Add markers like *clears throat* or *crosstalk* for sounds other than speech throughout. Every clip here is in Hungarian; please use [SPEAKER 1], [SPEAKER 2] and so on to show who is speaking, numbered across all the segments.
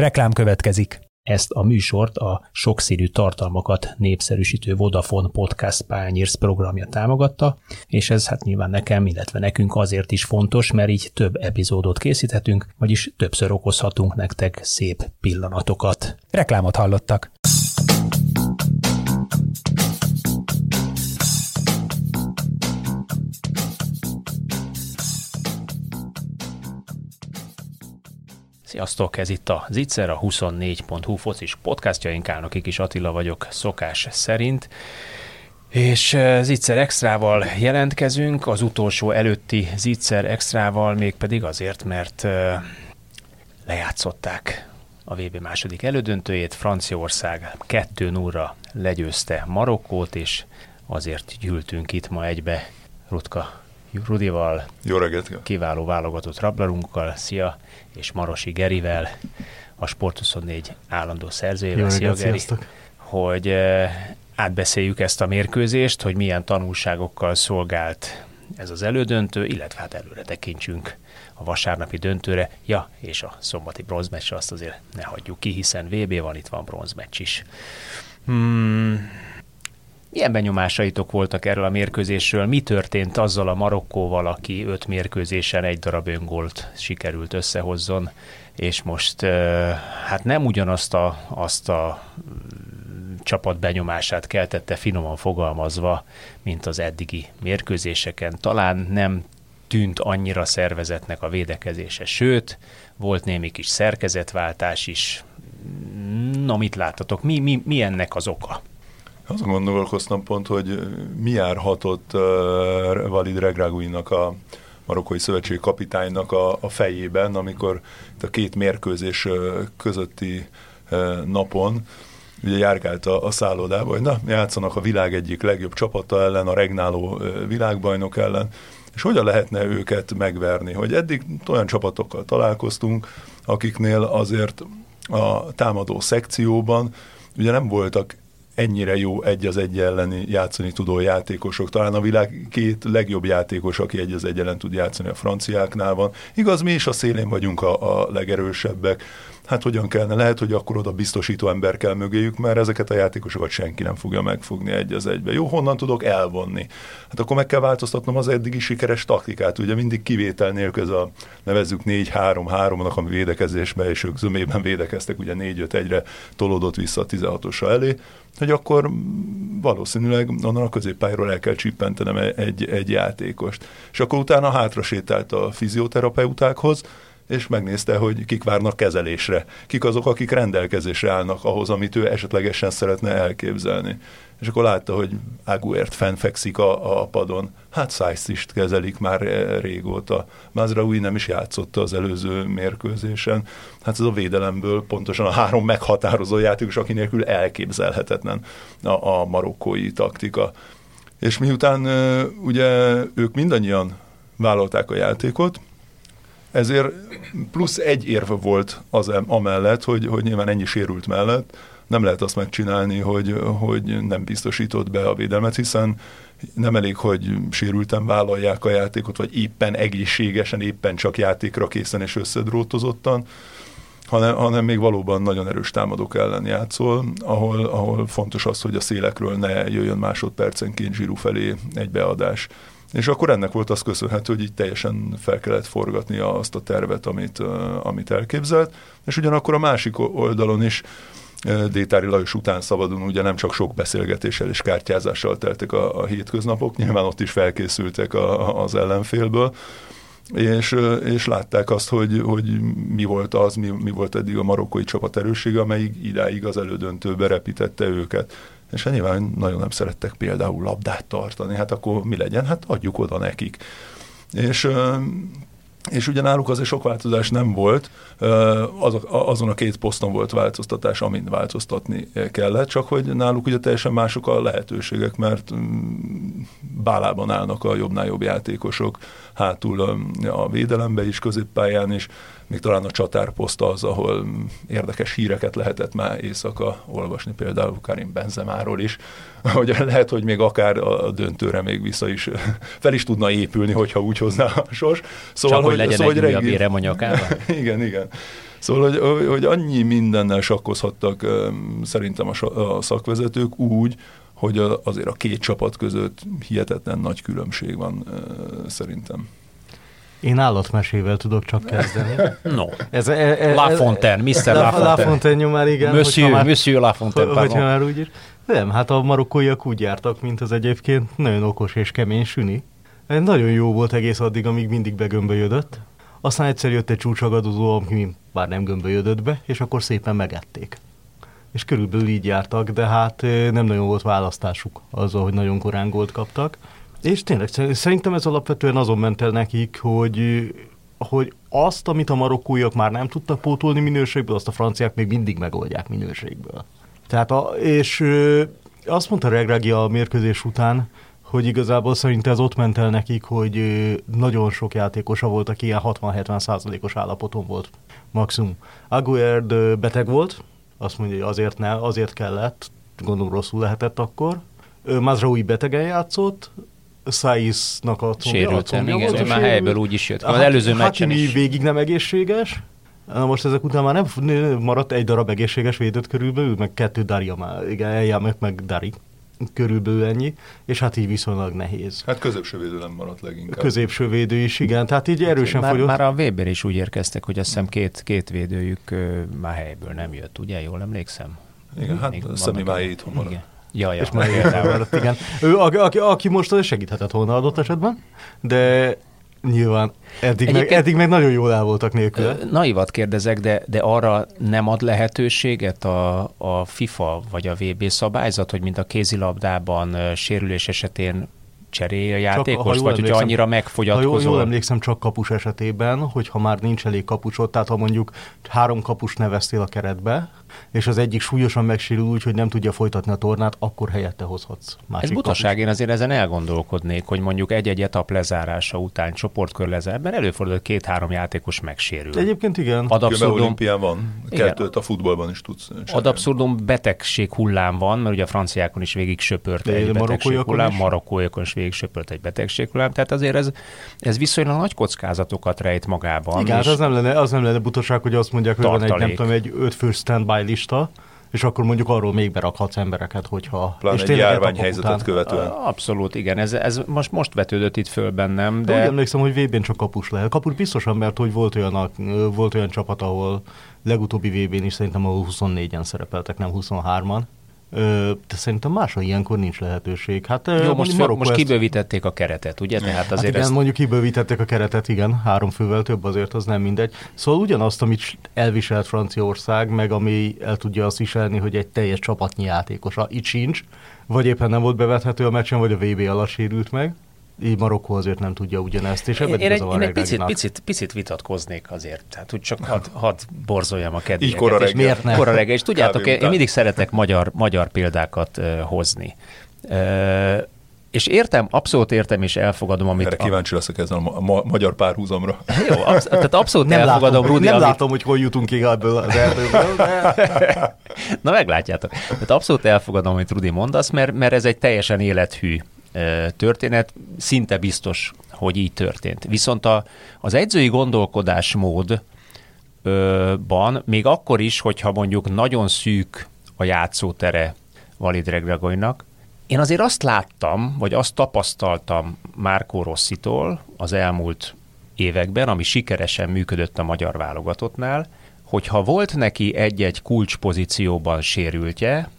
[SPEAKER 1] Reklám következik.
[SPEAKER 2] Ezt a műsort a sokszínű tartalmakat népszerűsítő Vodafone Podcast Pányérsz programja támogatta, és ez hát nyilván nekem, illetve nekünk azért is fontos, mert így több epizódot készíthetünk, vagyis többször okozhatunk nektek szép pillanatokat.
[SPEAKER 1] Reklámot hallottak.
[SPEAKER 2] Sziasztok, ez itt a Zicser, a 24.hu focis podcastja, én Kálnoki Kis Attila vagyok szokás szerint. És eh, Zicser Extrával jelentkezünk, az utolsó előtti Zicser Extrával, mégpedig azért, mert eh, lejátszották a VB második elődöntőjét, Franciaország 2 0 legyőzte Marokkót, és azért gyűltünk itt ma egybe Rutka Rudival,
[SPEAKER 3] Jó reggelt!
[SPEAKER 2] kiváló válogatott rablarunkkal, szia, és Marosi Gerivel, a Sport24 állandó szerzőjével, szia Geri, sziasztok. hogy átbeszéljük ezt a mérkőzést, hogy milyen tanulságokkal szolgált ez az elődöntő, illetve hát előre tekintsünk a vasárnapi döntőre, ja, és a szombati bronzmeccsre azt azért ne hagyjuk ki, hiszen VB van, itt van bronzmeccs is. Hmm, milyen benyomásaitok voltak erről a mérkőzésről? Mi történt azzal a Marokkóval, aki öt mérkőzésen egy darab öngolt sikerült összehozzon, és most hát nem ugyanazt a, azt a csapat benyomását keltette finoman fogalmazva, mint az eddigi mérkőzéseken. Talán nem tűnt annyira szervezetnek a védekezése, sőt, volt némi kis szerkezetváltás is. Na, mit láttatok? Mi, mi, mi ennek az oka?
[SPEAKER 3] Azon gondolkoztam pont, hogy mi járhatott uh, Valid Regraguinak a marokkói szövetségi kapitánynak a, a fejében, amikor a két mérkőzés közötti uh, napon ugye járkált a, a szállodába, hogy na, játszanak a világ egyik legjobb csapata ellen, a regnáló világbajnok ellen, és hogyan lehetne őket megverni, hogy eddig olyan csapatokkal találkoztunk, akiknél azért a támadó szekcióban ugye nem voltak ennyire jó egy az egy elleni játszani tudó játékosok. Talán a világ két legjobb játékos, aki egy az egy ellen tud játszani a franciáknál van. Igaz, mi is a szélén vagyunk a, a legerősebbek, hát hogyan kellene, lehet, hogy akkor oda biztosító ember kell mögéjük, mert ezeket a játékosokat senki nem fogja megfogni egy az egybe. Jó, honnan tudok elvonni? Hát akkor meg kell változtatnom az eddigi sikeres taktikát, ugye mindig kivétel nélkül ez a nevezzük 4-3-3-nak, ami védekezésben, és ők zömében védekeztek, ugye 4-5 egyre tolódott vissza a 16-osa elé, hogy akkor valószínűleg onnan a középpályáról el kell csippentenem egy, egy játékost. És akkor utána hátra sétált a fizioterapeutákhoz, és megnézte, hogy kik várnak kezelésre, kik azok, akik rendelkezésre állnak ahhoz, amit ő esetlegesen szeretne elképzelni. És akkor látta, hogy Aguért fennfekszik a, a padon. Hát size kezelik már régóta. Mazraoui nem is játszotta az előző mérkőzésen. Hát ez a védelemből pontosan a három meghatározó játékos, aki nélkül elképzelhetetlen a, a marokkói taktika. És miután ugye ők mindannyian vállalták a játékot, ezért plusz egy érve volt az amellett, hogy, hogy nyilván ennyi sérült mellett nem lehet azt megcsinálni, hogy, hogy nem biztosított be a védelmet, hiszen nem elég, hogy sérülten vállalják a játékot, vagy éppen egészségesen, éppen csak játékra készen és összedrótozottan, hanem, hanem még valóban nagyon erős támadók ellen játszol, ahol, ahol fontos az, hogy a szélekről ne jöjjön másodpercenként zsíru felé egy beadás. És akkor ennek volt az köszönhető, hogy így teljesen fel kellett forgatni azt a tervet, amit, amit elképzelt, és ugyanakkor a másik oldalon is Détári Lajos után szabadon ugye nem csak sok beszélgetéssel és kártyázással teltek a, a hétköznapok, nyilván ott is felkészültek a, az ellenfélből, és, és látták azt, hogy, hogy mi volt az, mi, mi volt eddig a marokkói csapat erőssége, amelyik idáig az elődöntőbe repítette őket és hát nyilván nagyon nem szerettek például labdát tartani, hát akkor mi legyen? Hát adjuk oda nekik. És és ugye náluk azért sok változás nem volt, azon a két poszton volt változtatás, amin változtatni kellett, csak hogy náluk ugye teljesen mások a lehetőségek, mert mm, bálában állnak a jobbnál jobb játékosok, hátul a védelembe is, középpályán is, még talán a csatárposzt az, ahol érdekes híreket lehetett már éjszaka olvasni, például Karim Benzemáról is, *laughs* hogy lehet, hogy még akár a döntőre még vissza is, *laughs* fel is tudna épülni, hogyha úgy hozná a sors.
[SPEAKER 2] Szóval, Csak hogy, hogy legyen szóval, egy újabb érem a *laughs*
[SPEAKER 3] igen, igen. Szóval, hogy, hogy annyi mindennel sakkozhattak szerintem a szakvezetők úgy, hogy azért a két csapat között hihetetlen nagy különbség van szerintem.
[SPEAKER 4] Én állatmesével tudok csak *laughs* kezdeni.
[SPEAKER 2] No. Ez, e, e, La Fontaine, Mr. La,
[SPEAKER 4] La Fontaine nyomán, igen.
[SPEAKER 2] Monsieur, már, Monsieur La Fontaine.
[SPEAKER 4] Hogyha már úgy is. Nem, hát a marokkóiak úgy jártak, mint az egyébként nagyon okos és kemény süni. Nagyon jó volt egész addig, amíg mindig begömbölyödött. Aztán egyszer jött egy csúcsagadozó, ami bár nem gömbölyödött be, és akkor szépen megették. És körülbelül így jártak, de hát nem nagyon volt választásuk azzal, hogy nagyon korán gólt kaptak. És tényleg szerintem ez alapvetően azon ment el nekik, hogy hogy azt, amit a marokkóiak már nem tudtak pótolni minőségből, azt a franciák még mindig megoldják minőségből. Tehát a, és azt mondta Regragi a mérkőzés után, hogy igazából szerint ez ott ment el nekik, hogy nagyon sok játékosa volt, aki ilyen 60-70 százalékos állapoton volt maximum. Aguerd beteg volt, azt mondja, hogy azért ne, azért kellett, gondolom rosszul lehetett akkor. Mazraoui betegen játszott, Saisnak a
[SPEAKER 2] combja, Sérülten, a igen, volt, már helyből úgy is jött. Az előző meccsen is.
[SPEAKER 4] végig nem egészséges, Na most ezek után már nem maradt egy darab egészséges védőt körülbelül, meg kettő Daria már, igen, eljámek meg Dari. Körülbelül ennyi, és hát így viszonylag nehéz.
[SPEAKER 3] Hát középső védő nem maradt leginkább.
[SPEAKER 4] Középső védő is, igen, tehát így erősen
[SPEAKER 2] már,
[SPEAKER 4] fogyott.
[SPEAKER 2] Már a Weber is úgy érkeztek, hogy azt hiszem két, két védőjük már helyből nem jött, ugye? Jól emlékszem?
[SPEAKER 3] Igen, hát Szemi már itthon maradt. Igen.
[SPEAKER 2] Ja, ja.
[SPEAKER 4] És már maradt, igen. Ő, aki, aki, aki most segíthetett volna adott esetben, de Nyilván. Eddig meg, eddig meg nagyon jól el voltak nélkül.
[SPEAKER 2] Naivat kérdezek, de, de arra nem ad lehetőséget a, a FIFA vagy a VB szabályzat, hogy mint a kézilabdában sérülés esetén cserélje a játékos, vagy hogy annyira megfogyatkozol?
[SPEAKER 4] Ha jól, jól emlékszem, csak kapus esetében, hogyha már nincs elég kapusod, tehát ha mondjuk három kapus neveztél a keretbe, és az egyik súlyosan megsérül úgy, hogy nem tudja folytatni a tornát, akkor helyette hozhatsz
[SPEAKER 2] másik Ez butaság, én azért ezen elgondolkodnék, hogy mondjuk egy-egy etap lezárása után, csoportkör lezárásban előfordul, hogy két-három játékos megsérül.
[SPEAKER 4] Egyébként igen.
[SPEAKER 3] Ad abszurdum, olimpián van, kettőt a futballban is tudsz csinálni.
[SPEAKER 2] Ad abszurdum betegség hullám van, mert ugye a franciákon is végig söpört De egy betegség hullám, marokkóiakon is végig söpört egy betegség hullám, tehát azért ez, ez viszonylag nagy kockázatokat rejt magában.
[SPEAKER 4] Igen, hát az nem lenne, az nem lenne butaság, hogy azt mondják, hogy van egy, nem tudom, egy ötfős standby lista, és akkor mondjuk arról még berakhatsz embereket, hogyha...
[SPEAKER 3] Pláne és egy járványhelyzetet követően.
[SPEAKER 2] Abszolút, igen. Ez, ez most, most vetődött itt föl bennem,
[SPEAKER 4] de... de úgy emlékszem, hogy vb n csak kapus lehet. Kapus biztosan, mert hogy volt olyan, volt olyan csapat, ahol legutóbbi VB-n is szerintem ahol 24-en szerepeltek, nem 23-an, de szerintem máshol ilyenkor nincs lehetőség. Hát,
[SPEAKER 2] Jó, most, föl, most kibővítették a keretet, ugye? Tehát
[SPEAKER 4] azért hát igen, ezt... mondjuk kibővítették a keretet, igen, három fővel több azért, az nem mindegy. Szóval ugyanazt, amit elviselt Franciaország, meg ami el tudja azt viselni, hogy egy teljes csapatnyi játékosa itt sincs, vagy éppen nem volt bevethető a meccsen, vagy a VB alatt sérült meg így Marokkó azért nem tudja ugyanezt, és ebben
[SPEAKER 2] én, egy, én egy picit, picit, picit vitatkoznék azért, tehát hogy csak hadd had borzoljam a kedvéket.
[SPEAKER 3] Így kora reggel.
[SPEAKER 2] Miért nem? Kora reggel, és tudjátok, én, én mindig szeretek magyar, magyar példákat uh, hozni. Uh, és értem, abszolút értem, és elfogadom, amit...
[SPEAKER 3] Erre kíváncsi leszek ezen a ma- magyar párhuzamra. *laughs*
[SPEAKER 2] Jó, absz- tehát abszolút nem elfogadom, látom,
[SPEAKER 4] Rudi. Nem amit... látom, hogy hol jutunk ki ebből az erdőből, de... *laughs*
[SPEAKER 2] Na meglátjátok. Tehát abszolút elfogadom, amit Rudi mondasz, mert, mert ez egy teljesen élethű történet, szinte biztos, hogy így történt. Viszont a, az edzői gondolkodásmódban, még akkor is, hogyha mondjuk nagyon szűk a játszótere Valid Regragoynak, én azért azt láttam, vagy azt tapasztaltam Márkó Rosszitól az elmúlt években, ami sikeresen működött a magyar válogatottnál, hogyha volt neki egy-egy kulcspozícióban sérültje,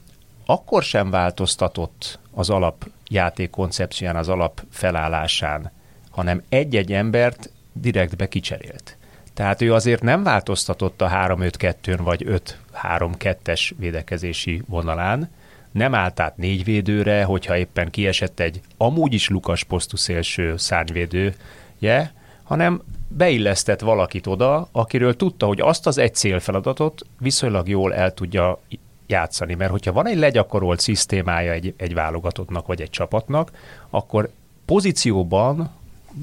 [SPEAKER 2] akkor sem változtatott az alap játék koncepcióján, az alap felállásán, hanem egy-egy embert direkt bekicserélt. Tehát ő azért nem változtatott a 3-5-2-n vagy 5-3-2-es védekezési vonalán, nem állt át négy védőre, hogyha éppen kiesett egy amúgy is Lukas posztú szélső szárnyvédője, hanem beillesztett valakit oda, akiről tudta, hogy azt az egy célfeladatot viszonylag jól el tudja játszani, mert hogyha van egy legyakorolt szisztémája egy, egy válogatottnak vagy egy csapatnak, akkor pozícióban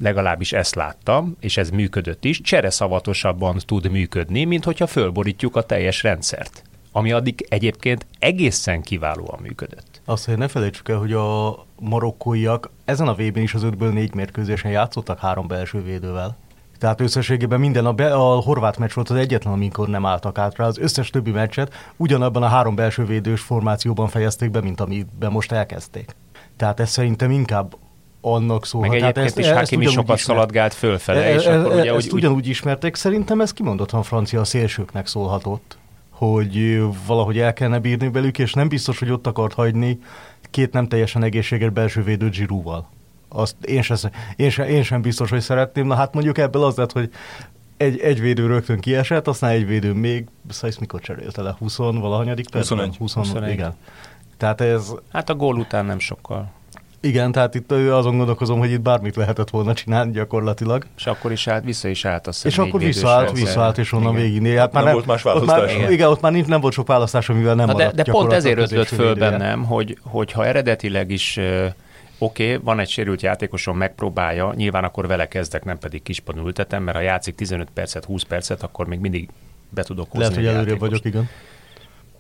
[SPEAKER 2] legalábbis ezt láttam, és ez működött is, csereszavatosabban tud működni, mint hogyha fölborítjuk a teljes rendszert, ami addig egyébként egészen kiválóan működött.
[SPEAKER 4] Azt, hogy ne felejtsük el, hogy a marokkóiak ezen a vb is az ötből négy mérkőzésen játszottak három belső védővel. Tehát összességében minden a, be, a horvát meccs volt az egyetlen, amikor nem álltak át rá. Az összes többi meccset ugyanabban a három belső védős formációban fejezték be, mint amiben most elkezdték. Tehát ez szerintem inkább annak szól.
[SPEAKER 2] Meg egyébként ezt, is Hakimi sokat ismert. szaladgált fölfele. E,
[SPEAKER 4] és e, akkor ugye, ezt úgy, ugyanúgy ismerték, szerintem ez kimondottan francia szélsőknek szólhatott, hogy valahogy el kellene bírni velük, és nem biztos, hogy ott akart hagyni két nem teljesen egészséges belső védő Giroud-val. Azt én sem, én, sem, én sem biztos, hogy szeretném. Na hát mondjuk ebből az lett, hogy egy, egy védő rögtön kiesett, aztán egy védő még, szóval mikor cserélte le? 20 valahanyadik
[SPEAKER 3] perc? 21.
[SPEAKER 4] 20, 21. Igen. Tehát ez...
[SPEAKER 2] Hát a gól után nem sokkal.
[SPEAKER 4] Igen, tehát itt azon gondolkozom, hogy itt bármit lehetett volna csinálni gyakorlatilag.
[SPEAKER 2] És akkor is állt, vissza is állt. Azt
[SPEAKER 4] és akkor visszaállt, visszaállt, és onnan végig.
[SPEAKER 3] Hát már nem, nem, volt más választás.
[SPEAKER 4] Ott már, igen, ott már nincs, nem volt sok választás, amivel nem Na
[SPEAKER 2] de, de pont ezért ötlött föl bennem, hogy, hogy ha eredetileg is oké, okay, van egy sérült játékosom, megpróbálja, nyilván akkor vele kezdek, nem pedig kispadon ültetem, mert ha játszik 15 percet, 20 percet, akkor még mindig be tudok hozni.
[SPEAKER 4] Lehet, hogy előrébb vagyok, igen.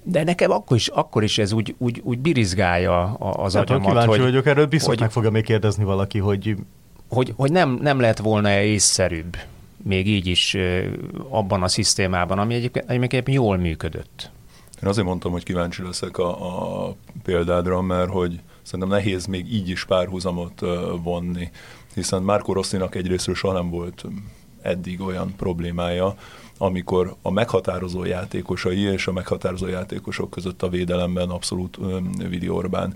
[SPEAKER 2] De nekem akkor is, akkor is ez úgy, úgy, úgy birizgálja az hát, agyamat.
[SPEAKER 4] Kíváncsi hogy, vagyok erről, biztos hogy, meg fogja még kérdezni valaki, hogy...
[SPEAKER 2] Hogy, hogy nem, nem lett volna-e észszerűbb még így is abban a szisztémában, ami egyébként, egyébként jól működött.
[SPEAKER 3] Én azért mondtam, hogy kíváncsi leszek a, a példádra, mert hogy szerintem nehéz még így is párhuzamot vonni, hiszen Márko Rosszinak egyrésztről soha nem volt eddig olyan problémája, amikor a meghatározó játékosai és a meghatározó játékosok között a védelemben abszolút Vidi Orbán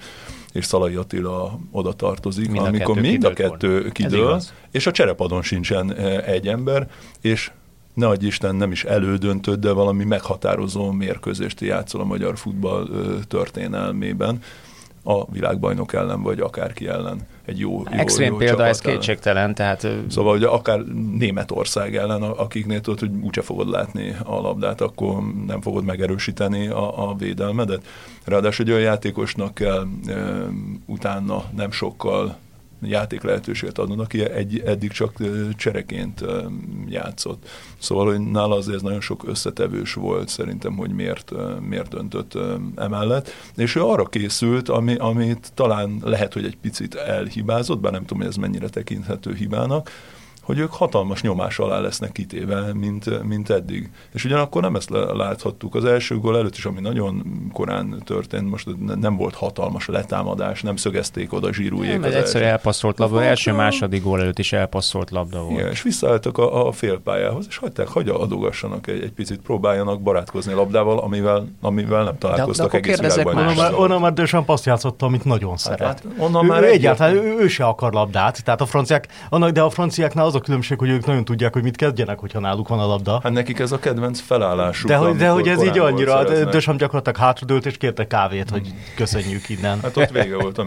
[SPEAKER 3] és Szalai Attila oda tartozik, mind amikor mind a kettő kidől, és a cserepadon sincsen egy ember, és ne adj Isten, nem is elődöntött, de valami meghatározó mérkőzést játszol a magyar futball történelmében a világbajnok ellen, vagy akárki ellen egy jó, jó
[SPEAKER 2] Extrém jó példa, ez ellen. kétségtelen. Tehát...
[SPEAKER 3] Szóval hogy akár Németország ellen, akiknél tudod, hogy úgyse fogod látni a labdát, akkor nem fogod megerősíteni a, a védelmedet. Ráadásul egy olyan játékosnak kell e, utána nem sokkal játék lehetőséget adnak, aki egy, eddig csak csereként játszott. Szóval, hogy nála azért nagyon sok összetevős volt szerintem, hogy miért, miért döntött emellett. És ő arra készült, ami, amit talán lehet, hogy egy picit elhibázott, bár nem tudom, hogy ez mennyire tekinthető hibának, hogy ők hatalmas nyomás alá lesznek kitéve, mint, mint eddig. És ugyanakkor nem ezt láthattuk. Az első gól előtt is, ami nagyon korán történt, most nem volt hatalmas letámadás, nem szögezték oda zsírújék. Nem,
[SPEAKER 2] egyszerűen elpasszolt labda, az első-második gól előtt is elpasszolt labda volt.
[SPEAKER 3] Igen, és visszaálltak a, a félpályához, és hagyták, hogy adogassanak egy, egy picit, próbáljanak barátkozni a labdával, amivel, amivel nem találkoztak de, de egész világban.
[SPEAKER 4] Onnan már, onnan már Dösan paszt játszott, amit nagyon hát, szeret. Hát, onnan ő, már ő egyáltalán ő, ő, se akar labdát, tehát a franciák, annak, de a franciáknál az a különbség, hogy ők nagyon tudják, hogy mit kezdjenek, hogyha náluk van a labda.
[SPEAKER 3] Hát nekik ez a kedvenc felállásuk.
[SPEAKER 4] De hogy, de hogy ez így annyira, Dösam gyakorlatilag hátradőlt és kérte kávét, hogy köszönjük innen.
[SPEAKER 3] Hát ott vége volt a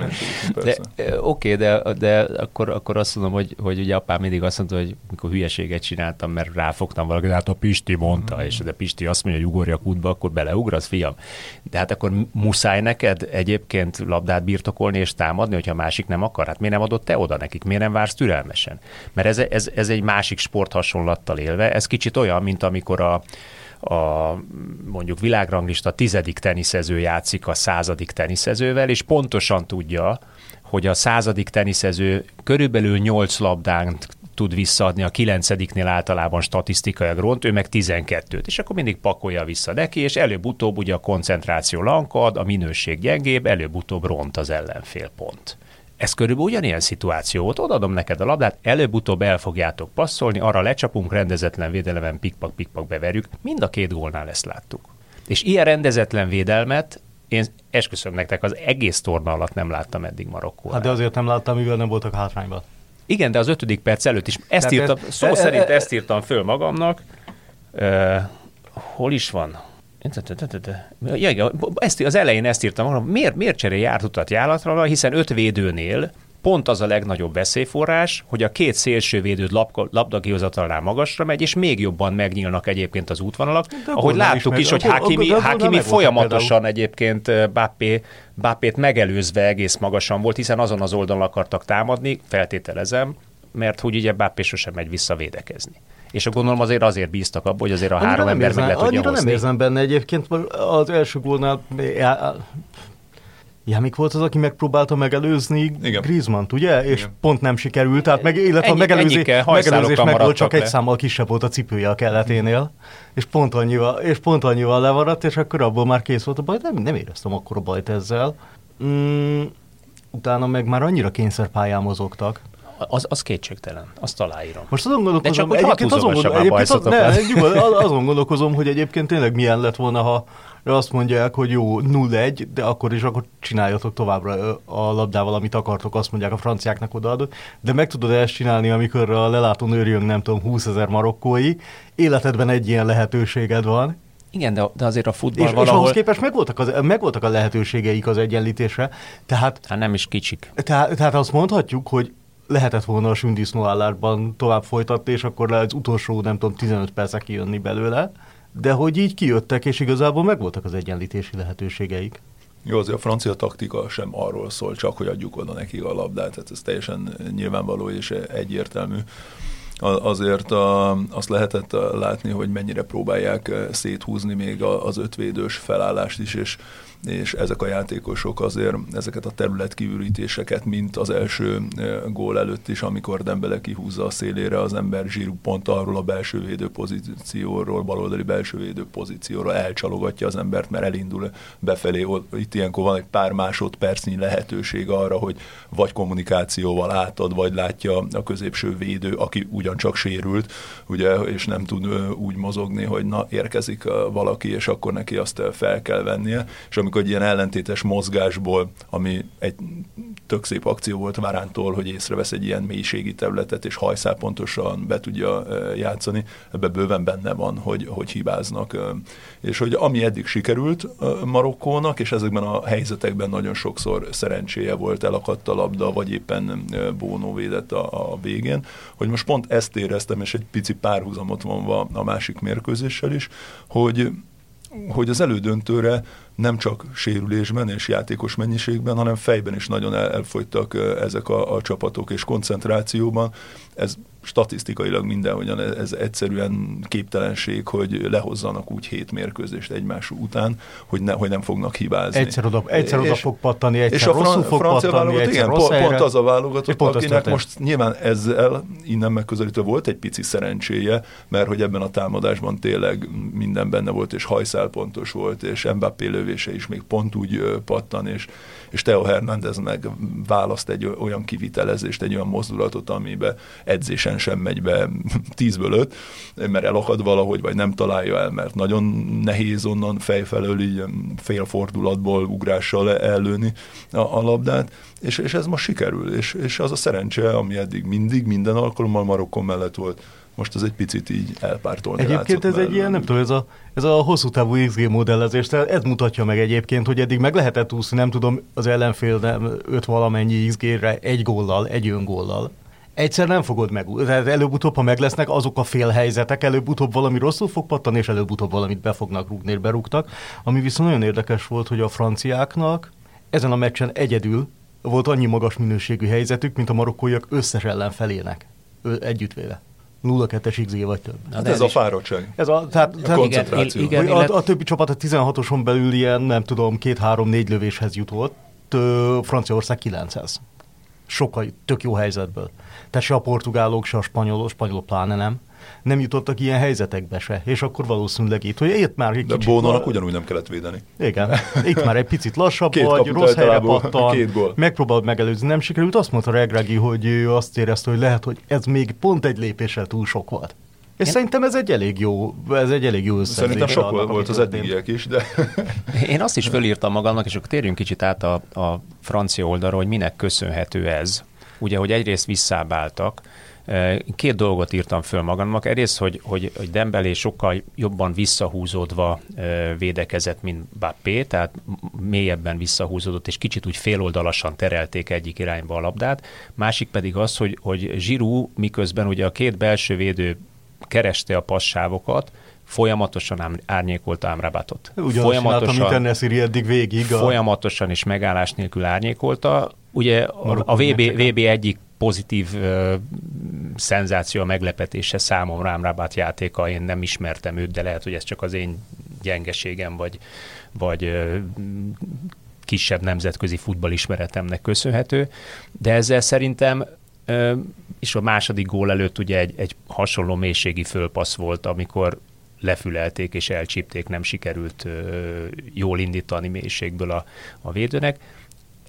[SPEAKER 2] Oké, okay, de, de akkor, akkor azt mondom, hogy, hogy ugye apám mindig azt mondta, hogy mikor hülyeséget csináltam, mert ráfogtam valakit, hát a Pisti mondta, mm. és de Pisti azt mondja, hogy ugorjak útba, akkor beleugrasz, fiam. De hát akkor muszáj neked egyébként labdát birtokolni és támadni, hogyha a másik nem akar. Hát miért nem adott te oda nekik? Miért nem vársz türelmesen? Mert ez, ez, ez egy másik sport hasonlattal élve. Ez kicsit olyan, mint amikor a, a mondjuk világranglista tizedik teniszező játszik a századik teniszezővel, és pontosan tudja, hogy a századik teniszező körülbelül nyolc labdán tud visszaadni, a kilencediknél általában statisztikai ront, ő meg 12-t, és akkor mindig pakolja vissza neki, és előbb-utóbb ugye a koncentráció lankad, a minőség gyengébb, előbb-utóbb ront az ellenfél pont. Ez körülbelül ugyanilyen szituáció volt, odaadom neked a labdát, előbb-utóbb el fogjátok passzolni, arra lecsapunk, rendezetlen védelemen pikpak-pikpak beverjük, mind a két gólnál ezt láttuk. És ilyen rendezetlen védelmet én esküszöm nektek, az egész torna alatt nem láttam eddig Marokkó.
[SPEAKER 4] Hát de azért nem láttam, mivel nem voltak hátrányban.
[SPEAKER 2] Igen, de az ötödik perc előtt is. Ezt írtam, szó e, szerint e, ezt írtam föl magamnak. Uh, hol is van? Ja, igen, ezt, az elején ezt írtam, hogy miért, miért cserél járt utat járatra, hiszen öt védőnél pont az a legnagyobb veszélyforrás, hogy a két szélső védőd labdakihozatalnál magasra megy, és még jobban megnyílnak egyébként az útvonalak. De ahogy láttuk is, is hogy Hakimi, Hakimi folyamatosan egyébként Bappé, Bappét megelőzve egész magasan volt, hiszen azon az oldalon akartak támadni, feltételezem, mert hogy ugye Bappé sosem megy vissza védekezni és a gondolom azért azért bíztak abban, hogy azért a annyira három ember érzem, meg le tudja
[SPEAKER 4] Annyira hozni. nem érzem benne egyébként, az első gólnál Jámik volt az, aki megpróbálta megelőzni Igen. Griezmann-t, ugye? És Igen. pont nem sikerült, tehát meg, illetve Ennyi, a megelőzés, megelőzés meg volt, csak le. egy számmal kisebb volt a cipője a keleténél, és pont annyival, és pont annyival lemaradt, és akkor abból már kész volt a baj, nem, nem éreztem akkor a bajt ezzel. Mm, utána meg már annyira kényszerpályán mozogtak,
[SPEAKER 2] az, az kétségtelen, azt aláírom.
[SPEAKER 4] Most azon gondolkozom, De csak, egyébként azon, gondol, egyébként az, ne, nyugod, azon gondolkozom, hogy egyébként tényleg milyen lett volna, ha azt mondják, hogy jó, 0-1, de akkor is akkor csináljatok továbbra a labdával, amit akartok, azt mondják a franciáknak odaadott. De meg tudod ezt csinálni, amikor a lelátón őrjön, nem tudom, 20 ezer marokkói, életedben egy ilyen lehetőséged van,
[SPEAKER 2] igen, de, de azért a futball
[SPEAKER 4] és,
[SPEAKER 2] valahol...
[SPEAKER 4] És ahhoz képest megvoltak, az, megvoltak a lehetőségeik az egyenlítésre, tehát...
[SPEAKER 2] Hát nem is kicsik.
[SPEAKER 4] Tehát, tehát azt mondhatjuk, hogy lehetett volna a sündisznóállásban tovább folytatni, és akkor le az utolsó, nem tudom, 15 percek kijönni belőle, de hogy így kijöttek, és igazából megvoltak az egyenlítési lehetőségeik.
[SPEAKER 3] Jó, azért a francia taktika sem arról szól, csak hogy adjuk oda nekik a labdát, tehát ez teljesen nyilvánvaló és egyértelmű azért a, azt lehetett látni, hogy mennyire próbálják széthúzni még az ötvédős felállást is, és és ezek a játékosok azért ezeket a területkívülítéseket, mint az első gól előtt is, amikor Dembele kihúzza a szélére az ember zsírú pont arról a belső védő pozícióról, baloldali belső védő pozícióról elcsalogatja az embert, mert elindul befelé. Itt ilyenkor van egy pár másodpercnyi lehetőség arra, hogy vagy kommunikációval átad, vagy látja a középső védő, aki ugyancsak sérült, ugye, és nem tud úgy mozogni, hogy na, érkezik valaki, és akkor neki azt fel kell vennie. És amikor egy ilyen ellentétes mozgásból, ami egy tök szép akció volt Várántól, hogy észrevesz egy ilyen mélységi területet, és hajszál pontosan be tudja játszani, ebbe bőven benne van, hogy, hogy hibáznak. És hogy ami eddig sikerült Marokkónak, és ezekben a helyzetekben nagyon sokszor szerencséje volt, elakadt a labda, vagy éppen Bónó védett a, a végén, hogy most pont ezt éreztem, és egy pici párhuzamot vonva a másik mérkőzéssel is, hogy hogy az elődöntőre nem csak sérülésben és játékos mennyiségben, hanem fejben is nagyon elfogytak ezek a, a csapatok és koncentrációban. Ez statisztikailag mindenhogyan ez, ez egyszerűen képtelenség, hogy lehozzanak úgy hét mérkőzést egymás után, hogy, ne, hogy nem fognak hibázni.
[SPEAKER 4] Egyszer oda, egyszer oda fog pattani, egyszer és a rosszul fog francia pattani, egyszer igen, rossz
[SPEAKER 3] pont, pont az a válogatott, pont akinek most nyilván ezzel innen megközelítve volt egy pici szerencséje, mert hogy ebben a támadásban tényleg minden benne volt, és hajszál pontos volt, és Mbappé lövése is még pont úgy pattan, és, és Teo Hernández meg választ egy olyan kivitelezést, egy olyan mozdulatot, amiben edzésen sem megy be *laughs* tízből öt, mert elakad valahogy, vagy nem találja el, mert nagyon nehéz onnan fejfelől így félfordulatból ugrással ellőni a, a labdát, és, és ez most sikerül, és, és az a szerencse, ami eddig mindig, minden alkalommal Marokkon mellett volt, most ez egy picit így elpártolni
[SPEAKER 4] Egyébként ez egy ilyen, nem tudom, ez a, ez a hosszú távú XG modellezés, tehát ez mutatja meg egyébként, hogy eddig meg lehetett úszni, nem tudom, az ellenfél nem, öt valamennyi XG-re egy góllal, egy öngóllal. Egyszer nem fogod meg. Tehát előbb-utóbb, ha meg lesznek azok a félhelyzetek, előbb-utóbb valami rosszul fog pattani, és előbb-utóbb valamit be fognak rúgni, és berúgtak. Ami viszont nagyon érdekes volt, hogy a franciáknak ezen a meccsen egyedül volt annyi magas minőségű helyzetük, mint a marokkóiak összes ellenfelének együttvéve. 0-2-es XG vagy több.
[SPEAKER 3] Hát ez a fáradtság.
[SPEAKER 4] Ez a, tehát, a koncentráció. Igen, igen, a, a, többi csapat a 16-oson belül ilyen, nem tudom, két-három-négy lövéshez jutott, Franciaország 900. Sokkal tök jó helyzetből. Tehát se a portugálok, se a spanyolok, spanyolok pláne nem nem jutottak ilyen helyzetekbe se, és akkor valószínűleg itt, hogy itt már egy
[SPEAKER 3] De kicsit... Bónónak ugyanúgy nem kellett védeni.
[SPEAKER 4] Igen, *laughs* itt már egy picit lassabb két vagy, rossz helyre pattan, két gól. megpróbáld megelőzni, nem sikerült. Azt mondta Regragi, hogy ő azt érezte, hogy lehet, hogy ez még pont egy lépéssel túl sok volt. És Én... szerintem ez egy elég jó, ez egy elég jó
[SPEAKER 3] Szerintem sok annak, volt az eddigiek is, de... *laughs*
[SPEAKER 2] Én azt is fölírtam magamnak, és akkor térjünk kicsit át a, a francia oldalra, hogy minek köszönhető ez. Ugye, hogy egyrészt visszábáltak, Két dolgot írtam föl magamnak. Egyrészt, hogy, hogy, hogy Dembélé sokkal jobban visszahúzódva védekezett, mint Bappé, tehát mélyebben visszahúzódott, és kicsit úgy féloldalasan terelték egyik irányba a labdát. Másik pedig az, hogy, hogy Zsirú miközben ugye a két belső védő kereste a passávokat, folyamatosan ám, árnyékolta Amrabatot.
[SPEAKER 4] Ugyanazt folyamatosan, amit eddig végig.
[SPEAKER 2] A... Folyamatosan és megállás nélkül árnyékolta. Ugye a, a VB, VB egyik pozitív uh, szenzáció, a meglepetése számomra Amrabat játéka, én nem ismertem őt, de lehet, hogy ez csak az én gyengeségem, vagy, vagy uh, kisebb nemzetközi futballismeretemnek köszönhető, de ezzel szerintem és a második gól előtt ugye egy, egy hasonló mélységi fölpassz volt, amikor lefülelték és elcsípték, nem sikerült jól indítani mélységből a, a védőnek.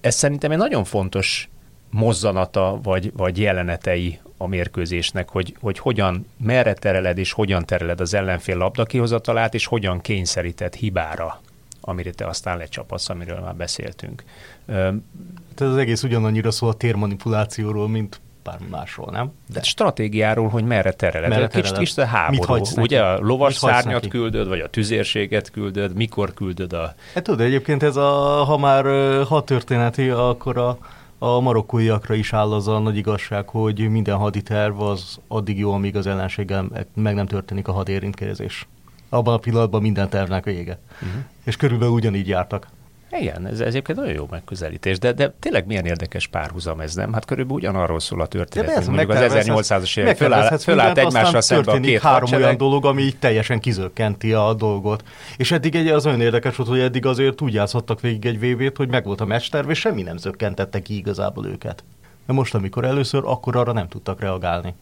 [SPEAKER 2] Ez szerintem egy nagyon fontos mozzanata vagy, vagy jelenetei a mérkőzésnek, hogy, hogy hogyan, merre tereled és hogyan tereled az ellenfél labdakihozatalát, és hogyan kényszerített hibára, amire te aztán lecsapatsz, amiről már beszéltünk.
[SPEAKER 4] Tehát az egész ugyanannyira szól a térmanipulációról, mint bármi másról, nem?
[SPEAKER 2] De stratégiáról, hogy merre tereled. Merre tereled. Kicsit, kicsit a háború. Ugye a lovas szárnyat neki? küldöd, vagy a tüzérséget küldöd, mikor küldöd a...
[SPEAKER 4] Hát tudod, egyébként ez a, ha már ha történeti, akkor a, a marokkóiakra is áll az a nagy igazság, hogy minden haditerv az addig jó, amíg az ellenséggel meg nem történik a hadérintkezés. Abban a pillanatban minden tervnek vége. Uh-huh. És körülbelül ugyanígy jártak.
[SPEAKER 2] Igen, ez, ez egyébként nagyon jó megközelítés, de, de tényleg milyen érdekes párhuzam ez, nem? Hát körülbelül ugyanarról szól a történet. De ez mondjuk az 1800-as évek föláll, fölállt egymással szembe a két
[SPEAKER 4] három hadsereg. olyan dolog, ami így teljesen kizökkenti a dolgot. És eddig egy, az olyan érdekes volt, hogy eddig azért úgy játszottak végig egy VB-t, hogy megvolt a mesterv, és semmi nem zökkentette ki igazából őket. De most, amikor először, akkor arra nem tudtak reagálni.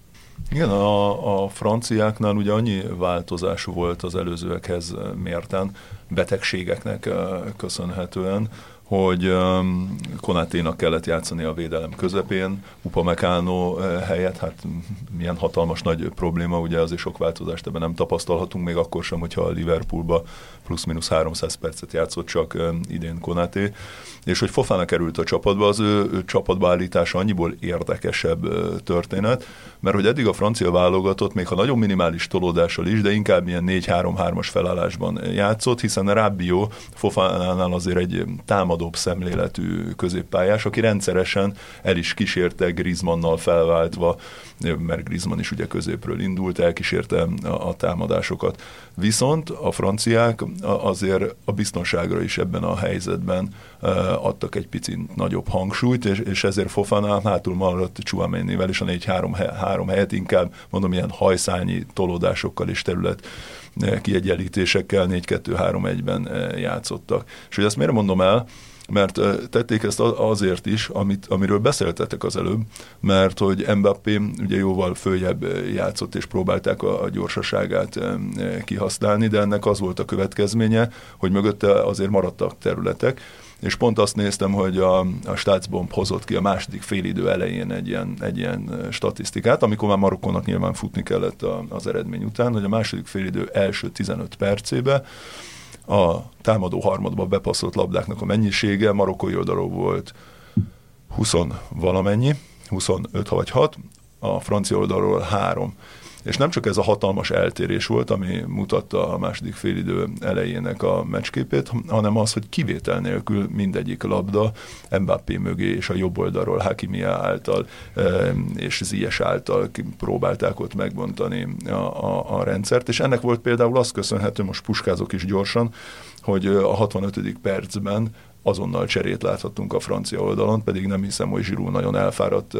[SPEAKER 3] Igen, a, a franciáknál ugye annyi változás volt az előzőekhez mérten, betegségeknek köszönhetően, hogy um, Konáténak kellett játszani a védelem közepén, Upamecano helyett, hát milyen hatalmas nagy probléma, ugye azért sok változást ebben nem tapasztalhatunk, még akkor sem, hogyha a Liverpoolba plusz-minusz 300 percet játszott csak idén Konáté, és hogy Fofána került a csapatba, az ő, ő csapatba állítása annyiból érdekesebb történet, mert hogy eddig a francia válogatott, még ha nagyon minimális tolódással is, de inkább ilyen 4-3-3-as felállásban játszott, hiszen Rábbió Fofánánál azért egy támadóbb szemléletű középpályás, aki rendszeresen el is kísérte Griezmannnal felváltva, mert Griezmann is ugye középről indult, elkísérte a, támadásokat. Viszont a franciák azért a biztonságra is ebben a helyzetben adtak egy picit nagyobb hangsúlyt, és, és ezért Fofana hátul maradt Chouamenivel is a 4-3 helyet inkább mondom ilyen hajszányi tolódásokkal és terület kiegyenlítésekkel 4-2-3-1-ben játszottak. És hogy ezt miért mondom el, mert tették ezt azért is, amit, amiről beszéltetek az előbb, mert hogy Mbappé ugye jóval följebb játszott, és próbálták a, a gyorsaságát kihasználni, de ennek az volt a következménye, hogy mögötte azért maradtak területek, és pont azt néztem, hogy a, a Staatsbomb hozott ki a második félidő elején egy ilyen, egy ilyen statisztikát, amikor már Marokkónak nyilván futni kellett a, az eredmény után, hogy a második félidő első 15 percébe a támadó harmadba bepasszolt labdáknak a mennyisége marokkói oldalról volt 20 valamennyi, 25 vagy 6, a francia oldalról 3. És nem csak ez a hatalmas eltérés volt, ami mutatta a második félidő elejének a meccsképét, hanem az, hogy kivétel nélkül mindegyik labda Mbappé mögé és a jobb oldalról Hakimia által és Ziyech által próbálták ott megbontani a, a, a rendszert, és ennek volt például azt köszönhető, most puskázok is gyorsan, hogy a 65. percben azonnal cserét láthattunk a francia oldalon, pedig nem hiszem, hogy Zsirú nagyon elfáradt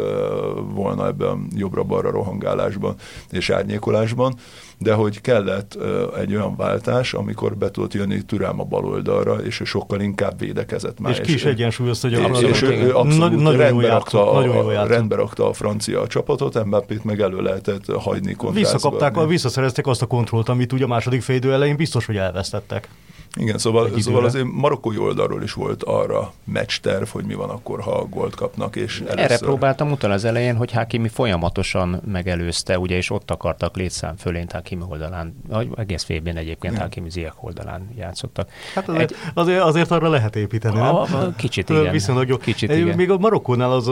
[SPEAKER 3] volna ebben jobbra-balra rohangálásban és árnyékolásban, de hogy kellett egy olyan váltás, amikor be tudott jönni Türám a bal oldalra, és ő sokkal inkább védekezett
[SPEAKER 4] már. És ki is egyensúlyozta
[SPEAKER 3] gyakorlatilag. És, és ő abszolút nagyon rendbe, rakta, nagyon a, rendbe rakta a francia csapatot, Mbappét meg elő lehetett hagyni
[SPEAKER 4] Visszakapták, visszaszerezték azt a kontrollt, amit ugye a második félidő elején biztos, hogy elvesztettek.
[SPEAKER 3] Igen, szóval, szóval azért marokkói oldalról is volt arra meccsterv, hogy mi van akkor, ha gólt kapnak. És
[SPEAKER 2] először... Erre próbáltam utal az elején, hogy Hakimi folyamatosan megelőzte, ugye, és ott akartak létszám fölént Hakimi oldalán, vagy egész félben egyébként igen. Hakimi Ziyech oldalán játszottak.
[SPEAKER 4] Hát azért, Egy... azért, azért arra lehet építeni, nem? A,
[SPEAKER 2] kicsit igen.
[SPEAKER 4] Viszonylag jó. Kicsit igen. Még a Marokkónál az,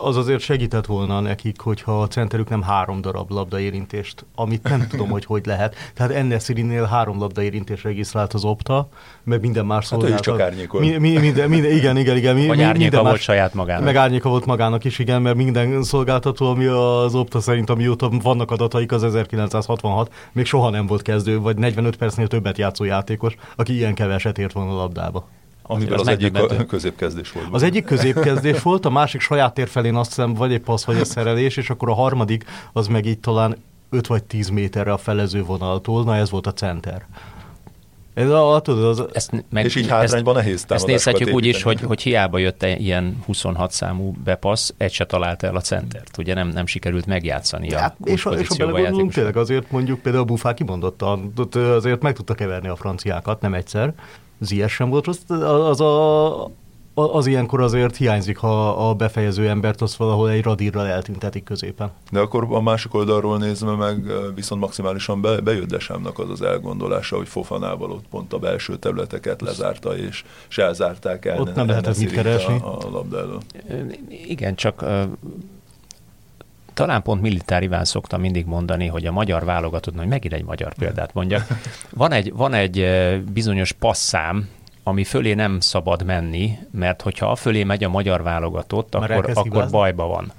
[SPEAKER 4] az azért segített volna nekik, hogyha a centerük nem három darab labdaérintést, amit nem tudom, hogy hogy lehet. Tehát ennél Szirinnél három labdaérintést regisztrált az opta, meg minden más
[SPEAKER 3] szolgáltat. Hát ő is csak árnyékol. Mi,
[SPEAKER 4] mi, minden, minden, igen, igen, igen. Mi,
[SPEAKER 2] Vagy árnyéka minden volt más, saját magának.
[SPEAKER 4] Meg árnyéka volt magának is, igen, mert minden szolgáltató, ami az Opta szerint, amióta vannak adataik, az 1966, még soha nem volt kezdő, vagy 45 percnél többet játszó játékos, aki ilyen keveset ért volna a labdába.
[SPEAKER 3] Amiben az, az egyik *laughs* középkezdés volt.
[SPEAKER 4] Az egyik középkezdés volt, a másik saját tér felén azt hiszem, vagy egy passz, vagy egy szerelés, és akkor a harmadik az meg így talán 5 vagy 10 méterre a felező vonaltól, na ez volt a center. Ez a, tudod,
[SPEAKER 3] az, ezt, meg, és így hátrányban nehéz
[SPEAKER 2] Ezt nézhetjük úgy is, hogy, hogy hiába jött ilyen 26 számú bepassz, egy se találta el a centert. Ugye nem, nem sikerült megjátszani a
[SPEAKER 4] hát, És, a, és ha belegondolunk, tényleg azért mondjuk például a Bufá kimondottan, azért meg tudta keverni a franciákat, nem egyszer. Zies sem volt rossz, az a, az ilyenkor azért hiányzik, ha a befejező embert az valahol egy radírral eltüntetik középen.
[SPEAKER 3] De akkor a másik oldalról nézve meg viszont maximálisan be, bejött Desámnak az az elgondolása, hogy Fofanával ott pont a belső területeket lezárta, és se elzárták el.
[SPEAKER 4] Ott nem lehetett mit keresni.
[SPEAKER 3] A, a labda elől.
[SPEAKER 2] Igen, csak talán pont Militár Iván szokta mindig mondani, hogy a magyar válogatott, hogy megint egy magyar példát mondjak, *laughs* van egy, van egy bizonyos passzám, ami fölé nem szabad menni, mert hogyha a fölé megy a magyar válogatott, Már akkor, akkor bajba van.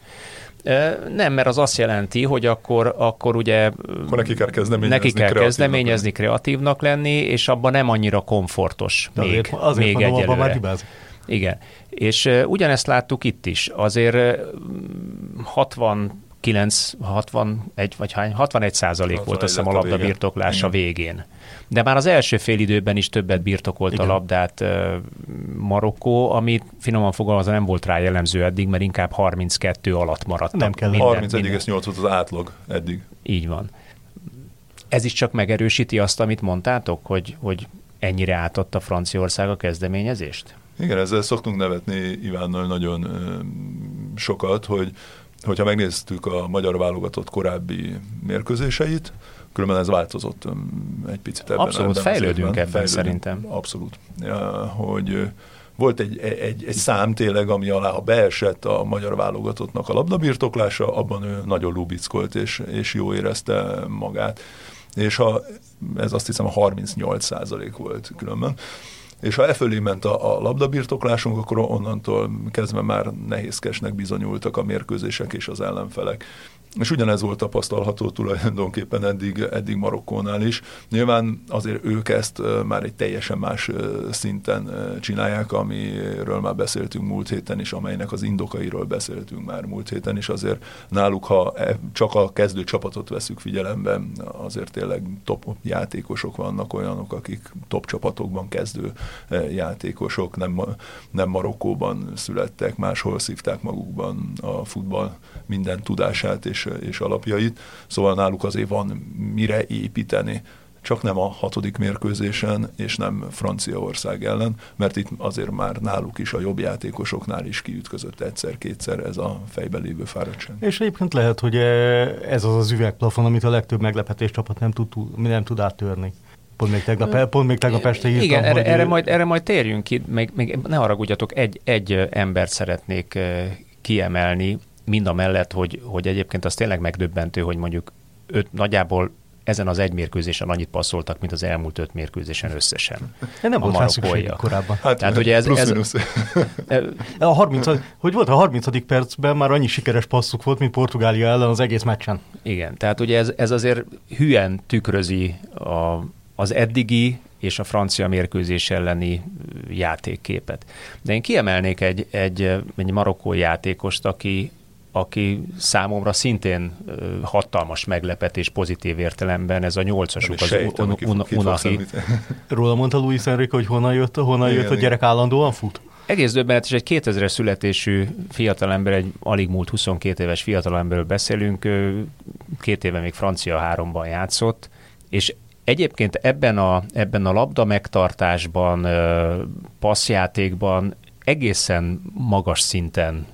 [SPEAKER 2] Nem, mert az azt jelenti, hogy akkor, akkor ugye
[SPEAKER 3] akkor neki kell kezdeményezni,
[SPEAKER 2] neki kell kreatívnak kezdeményezni lenni. kreatívnak lenni, és abban nem annyira komfortos De még, azért, azért még mondom, egyelőre. Már hibázik. Igen, és ugyanezt láttuk itt is. Azért uh, 60 9, 61 vagy hány, 61 százalék volt azt hiszem a labda birtoklása végén. De már az első fél időben is többet birtokolt Igen. a labdát Marokkó, ami finoman fogalmazva nem volt rá jellemző eddig, mert inkább 32 alatt maradt.
[SPEAKER 3] Nem kell. 31,8 volt az átlag eddig.
[SPEAKER 2] Így van. Ez is csak megerősíti azt, amit mondtátok, hogy, hogy ennyire átadta Franciaország a kezdeményezést?
[SPEAKER 3] Igen, ezzel szoktunk nevetni Ivánnal nagyon sokat, hogy hogyha megnéztük a magyar válogatott korábbi mérkőzéseit, különben ez változott egy picit ebben.
[SPEAKER 2] Abszolút, ebben fejlődünk ebben fejlődünk, szerintem.
[SPEAKER 3] Abszolút. Ja, hogy volt egy, egy, egy szám tényleg, ami alá, ha beesett a magyar válogatottnak a labdabirtoklása, abban ő nagyon lubickolt, és, és jó érezte magát. És ha, ez azt hiszem a 38 százalék volt különben. És ha e fölé ment a, a labdabirtoklásunk, akkor onnantól kezdve már nehézkesnek bizonyultak a mérkőzések és az ellenfelek. És ugyanez volt tapasztalható tulajdonképpen eddig, eddig Marokkónál is. Nyilván azért ők ezt már egy teljesen más szinten csinálják, amiről már beszéltünk múlt héten is, amelynek az indokairól beszéltünk már múlt héten is. Azért náluk, ha e, csak a kezdő csapatot veszük figyelembe, azért tényleg top játékosok vannak, olyanok, akik top csapatokban kezdő játékosok, nem, nem Marokkóban születtek, máshol szívták magukban a futball minden tudását és és alapjait, szóval náluk azért van mire építeni csak nem a hatodik mérkőzésen, és nem Franciaország ellen, mert itt azért már náluk is, a jobb játékosoknál is kiütközött egyszer-kétszer ez a fejbe lévő fáradtság.
[SPEAKER 4] És egyébként lehet, hogy ez az az üvegplafon, amit a legtöbb meglepetés csapat nem tud, nem tud áttörni. Pont még tegnap, pont még tegnap este írtam,
[SPEAKER 2] Igen, erre, erre, majd, erre majd térjünk ki, még, még ne haragudjatok, egy, egy embert szeretnék kiemelni, mind a mellett, hogy, hogy egyébként az tényleg megdöbbentő, hogy mondjuk öt, nagyjából ezen az egy mérkőzésen annyit passzoltak, mint az elmúlt öt mérkőzésen összesen.
[SPEAKER 4] Nem a volt rá korábban.
[SPEAKER 3] Hát, Tehát, hogy ez, ez, *laughs*
[SPEAKER 4] a 30, hogy volt a 30. percben már annyi sikeres passzuk volt, mint Portugália ellen az egész meccsen.
[SPEAKER 2] Igen, tehát ugye ez, ez azért hülyen tükrözi a, az eddigi és a francia mérkőzés elleni játékképet. De én kiemelnék egy, egy, egy marokkói játékost, aki, aki számomra szintén hatalmas meglepetés pozitív értelemben, ez a nyolcasuk, az Unahi. *laughs*
[SPEAKER 4] Róla mondta Luis Enrique, hogy honnan jött, honnan igen, jött a gyerek állandóan fut?
[SPEAKER 2] Egész döbbenetes, egy 2000-es születésű fiatalember, egy alig múlt 22 éves fiatalemberről beszélünk, két éve még francia háromban játszott, és egyébként ebben a, ebben a labda megtartásban, passzjátékban egészen magas szinten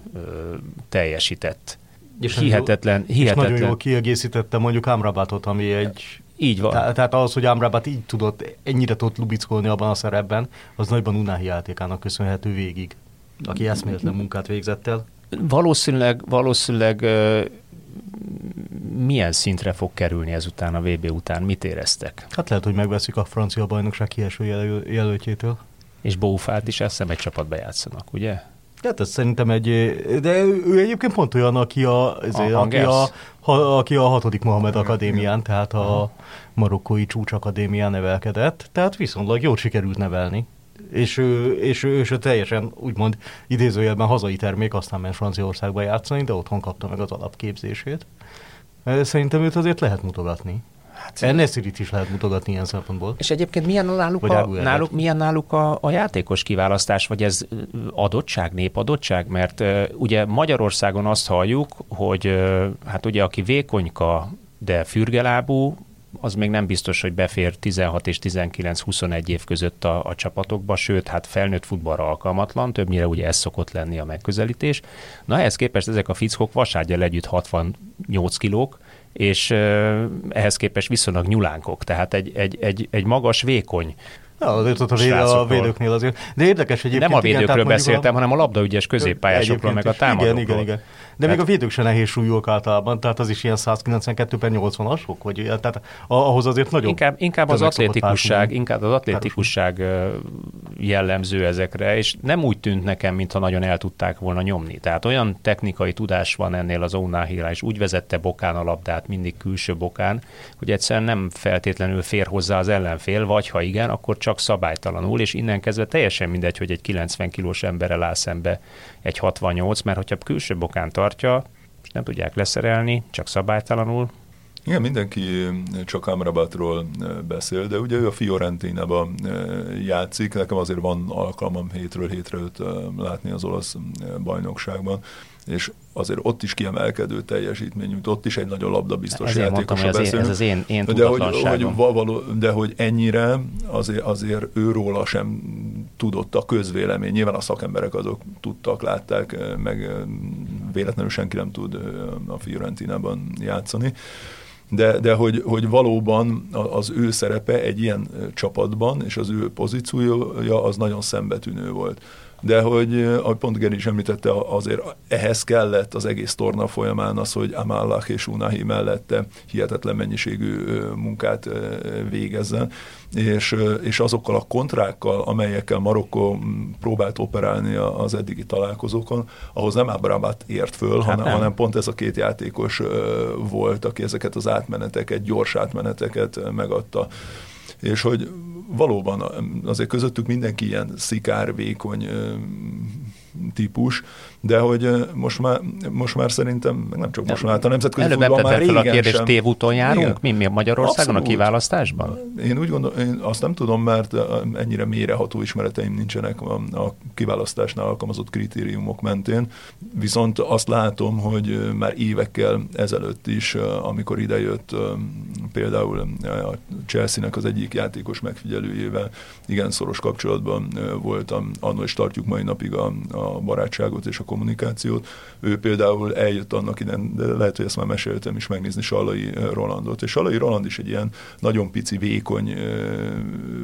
[SPEAKER 2] teljesített. És hihetetlen,
[SPEAKER 4] jó,
[SPEAKER 2] hihetetlen.
[SPEAKER 4] És nagyon jól kiegészítette mondjuk Amrabatot, ami egy...
[SPEAKER 2] Így van.
[SPEAKER 4] Tehát, tehát az, hogy Amrabat így tudott, ennyire tudott lubickolni abban a szerepben, az nagyban Unáhi játékának köszönhető végig, aki eszméletlen munkát végzett el.
[SPEAKER 2] Valószínűleg, valószínűleg milyen szintre fog kerülni ezután a VB után? Mit éreztek?
[SPEAKER 4] Hát lehet, hogy megveszik a francia bajnokság kieső jelöl- jelöltjétől
[SPEAKER 2] és Bófát is azt hiszem egy csapatba játszanak, ugye?
[SPEAKER 4] Hát ez szerintem egy, de ő egyébként pont olyan, aki a, a, aki a, ha, aki a hatodik Mohamed Akadémián, tehát a marokkói csúcsakadémián nevelkedett, tehát viszonylag jól sikerült nevelni. És ő, és ő, és ő teljesen úgymond idézőjelben hazai termék, aztán ment Franciaországba játszani, de otthon kapta meg az alapképzését. Szerintem őt azért lehet mutogatni. Hát, Enneszírit is lehet mutogatni ilyen szempontból.
[SPEAKER 2] És egyébként milyen náluk, a, náluk, milyen náluk a, a játékos kiválasztás, vagy ez adottság, népadottság? Mert uh, ugye Magyarországon azt halljuk, hogy uh, hát ugye aki vékonyka, de fürgelábú, az még nem biztos, hogy befér 16 és 19-21 év között a, a csapatokba, sőt, hát felnőtt futballra alkalmatlan, többnyire ugye ez szokott lenni a megközelítés. Na ehhez képest ezek a fickók vasárgyal együtt 68 kilók, és ehhez képest viszonylag nyulánkok, tehát egy, egy, egy, egy magas, vékony
[SPEAKER 4] azért ott a, véd, a védőknél azért. De érdekes egyébként.
[SPEAKER 2] Nem a védőkről igen, beszéltem, a... hanem a labdaügyes középpályásokról, meg a támadókról.
[SPEAKER 4] Igen, igen, igen. De még a védők se nehéz súlyúak általában, tehát az is ilyen 192 per 80-asok, vagy tehát ahhoz azért nagyon...
[SPEAKER 2] Inkább, inkább az atlétikusság, inkább az atlétikusság jellemző ezekre, és nem úgy tűnt nekem, mintha nagyon el tudták volna nyomni. Tehát olyan technikai tudás van ennél az Ounahira, és úgy vezette bokán a labdát, mindig külső bokán, hogy egyszerűen nem feltétlenül fér hozzá az ellenfél, vagy ha igen, akkor csak szabálytalanul, és innen kezdve teljesen mindegy, hogy egy 90 kilós emberrel áll szembe egy 68, mert hogyha külső bokán tartja, és nem tudják leszerelni, csak szabálytalanul,
[SPEAKER 3] igen, mindenki csak Amrabatról beszél, de ugye ő a fiorentina játszik, nekem azért van alkalmam hétről hétre őt látni az olasz bajnokságban és azért ott is kiemelkedő teljesítmény, ott is egy nagyon labdabiztos
[SPEAKER 2] Ezért játékos. Mondtam, hogy ez, ez az én, én
[SPEAKER 3] de hogy, hogy való, de hogy ennyire azért, azért őróla sem tudott a közvélemény. Nyilván a szakemberek azok tudtak, látták, meg véletlenül senki nem tud a Fiorentinában játszani. De, de hogy, hogy valóban az ő szerepe egy ilyen csapatban, és az ő pozíciója az nagyon szembetűnő volt de hogy, ahogy pont Geri is említette, azért ehhez kellett az egész torna folyamán az, hogy Amallah és Unahi mellette hihetetlen mennyiségű munkát végezzen, és, és azokkal a kontrákkal, amelyekkel Marokkó próbált operálni az eddigi találkozókon, ahhoz nem Abrabat ért föl, hát hanem, hanem pont ez a két játékos volt, aki ezeket az átmeneteket, gyors átmeneteket megadta. És hogy valóban azért közöttük mindenki ilyen szikár, vékony típus, de hogy most már, most már szerintem, nem csak most már, hát a nemzetközi
[SPEAKER 2] Előbb futball már fel a kérdést, tévúton járunk? Mi, mi Magyarországon Abszolút. a kiválasztásban?
[SPEAKER 3] Én úgy gondolom, én azt nem tudom, mert ennyire mélyreható ismereteim nincsenek a, a kiválasztásnál alkalmazott kritériumok mentén, viszont azt látom, hogy már évekkel ezelőtt is, amikor idejött például a Chelsea-nek az egyik játékos megfigyelőjével, igen szoros kapcsolatban voltam, annól is tartjuk mai napig a, a barátságot és a kommunikációt. Ő például eljött annak ide, de lehet, hogy ezt már meséltem is megnézni Salai Rolandot. És Salai Roland is egy ilyen nagyon pici, vékony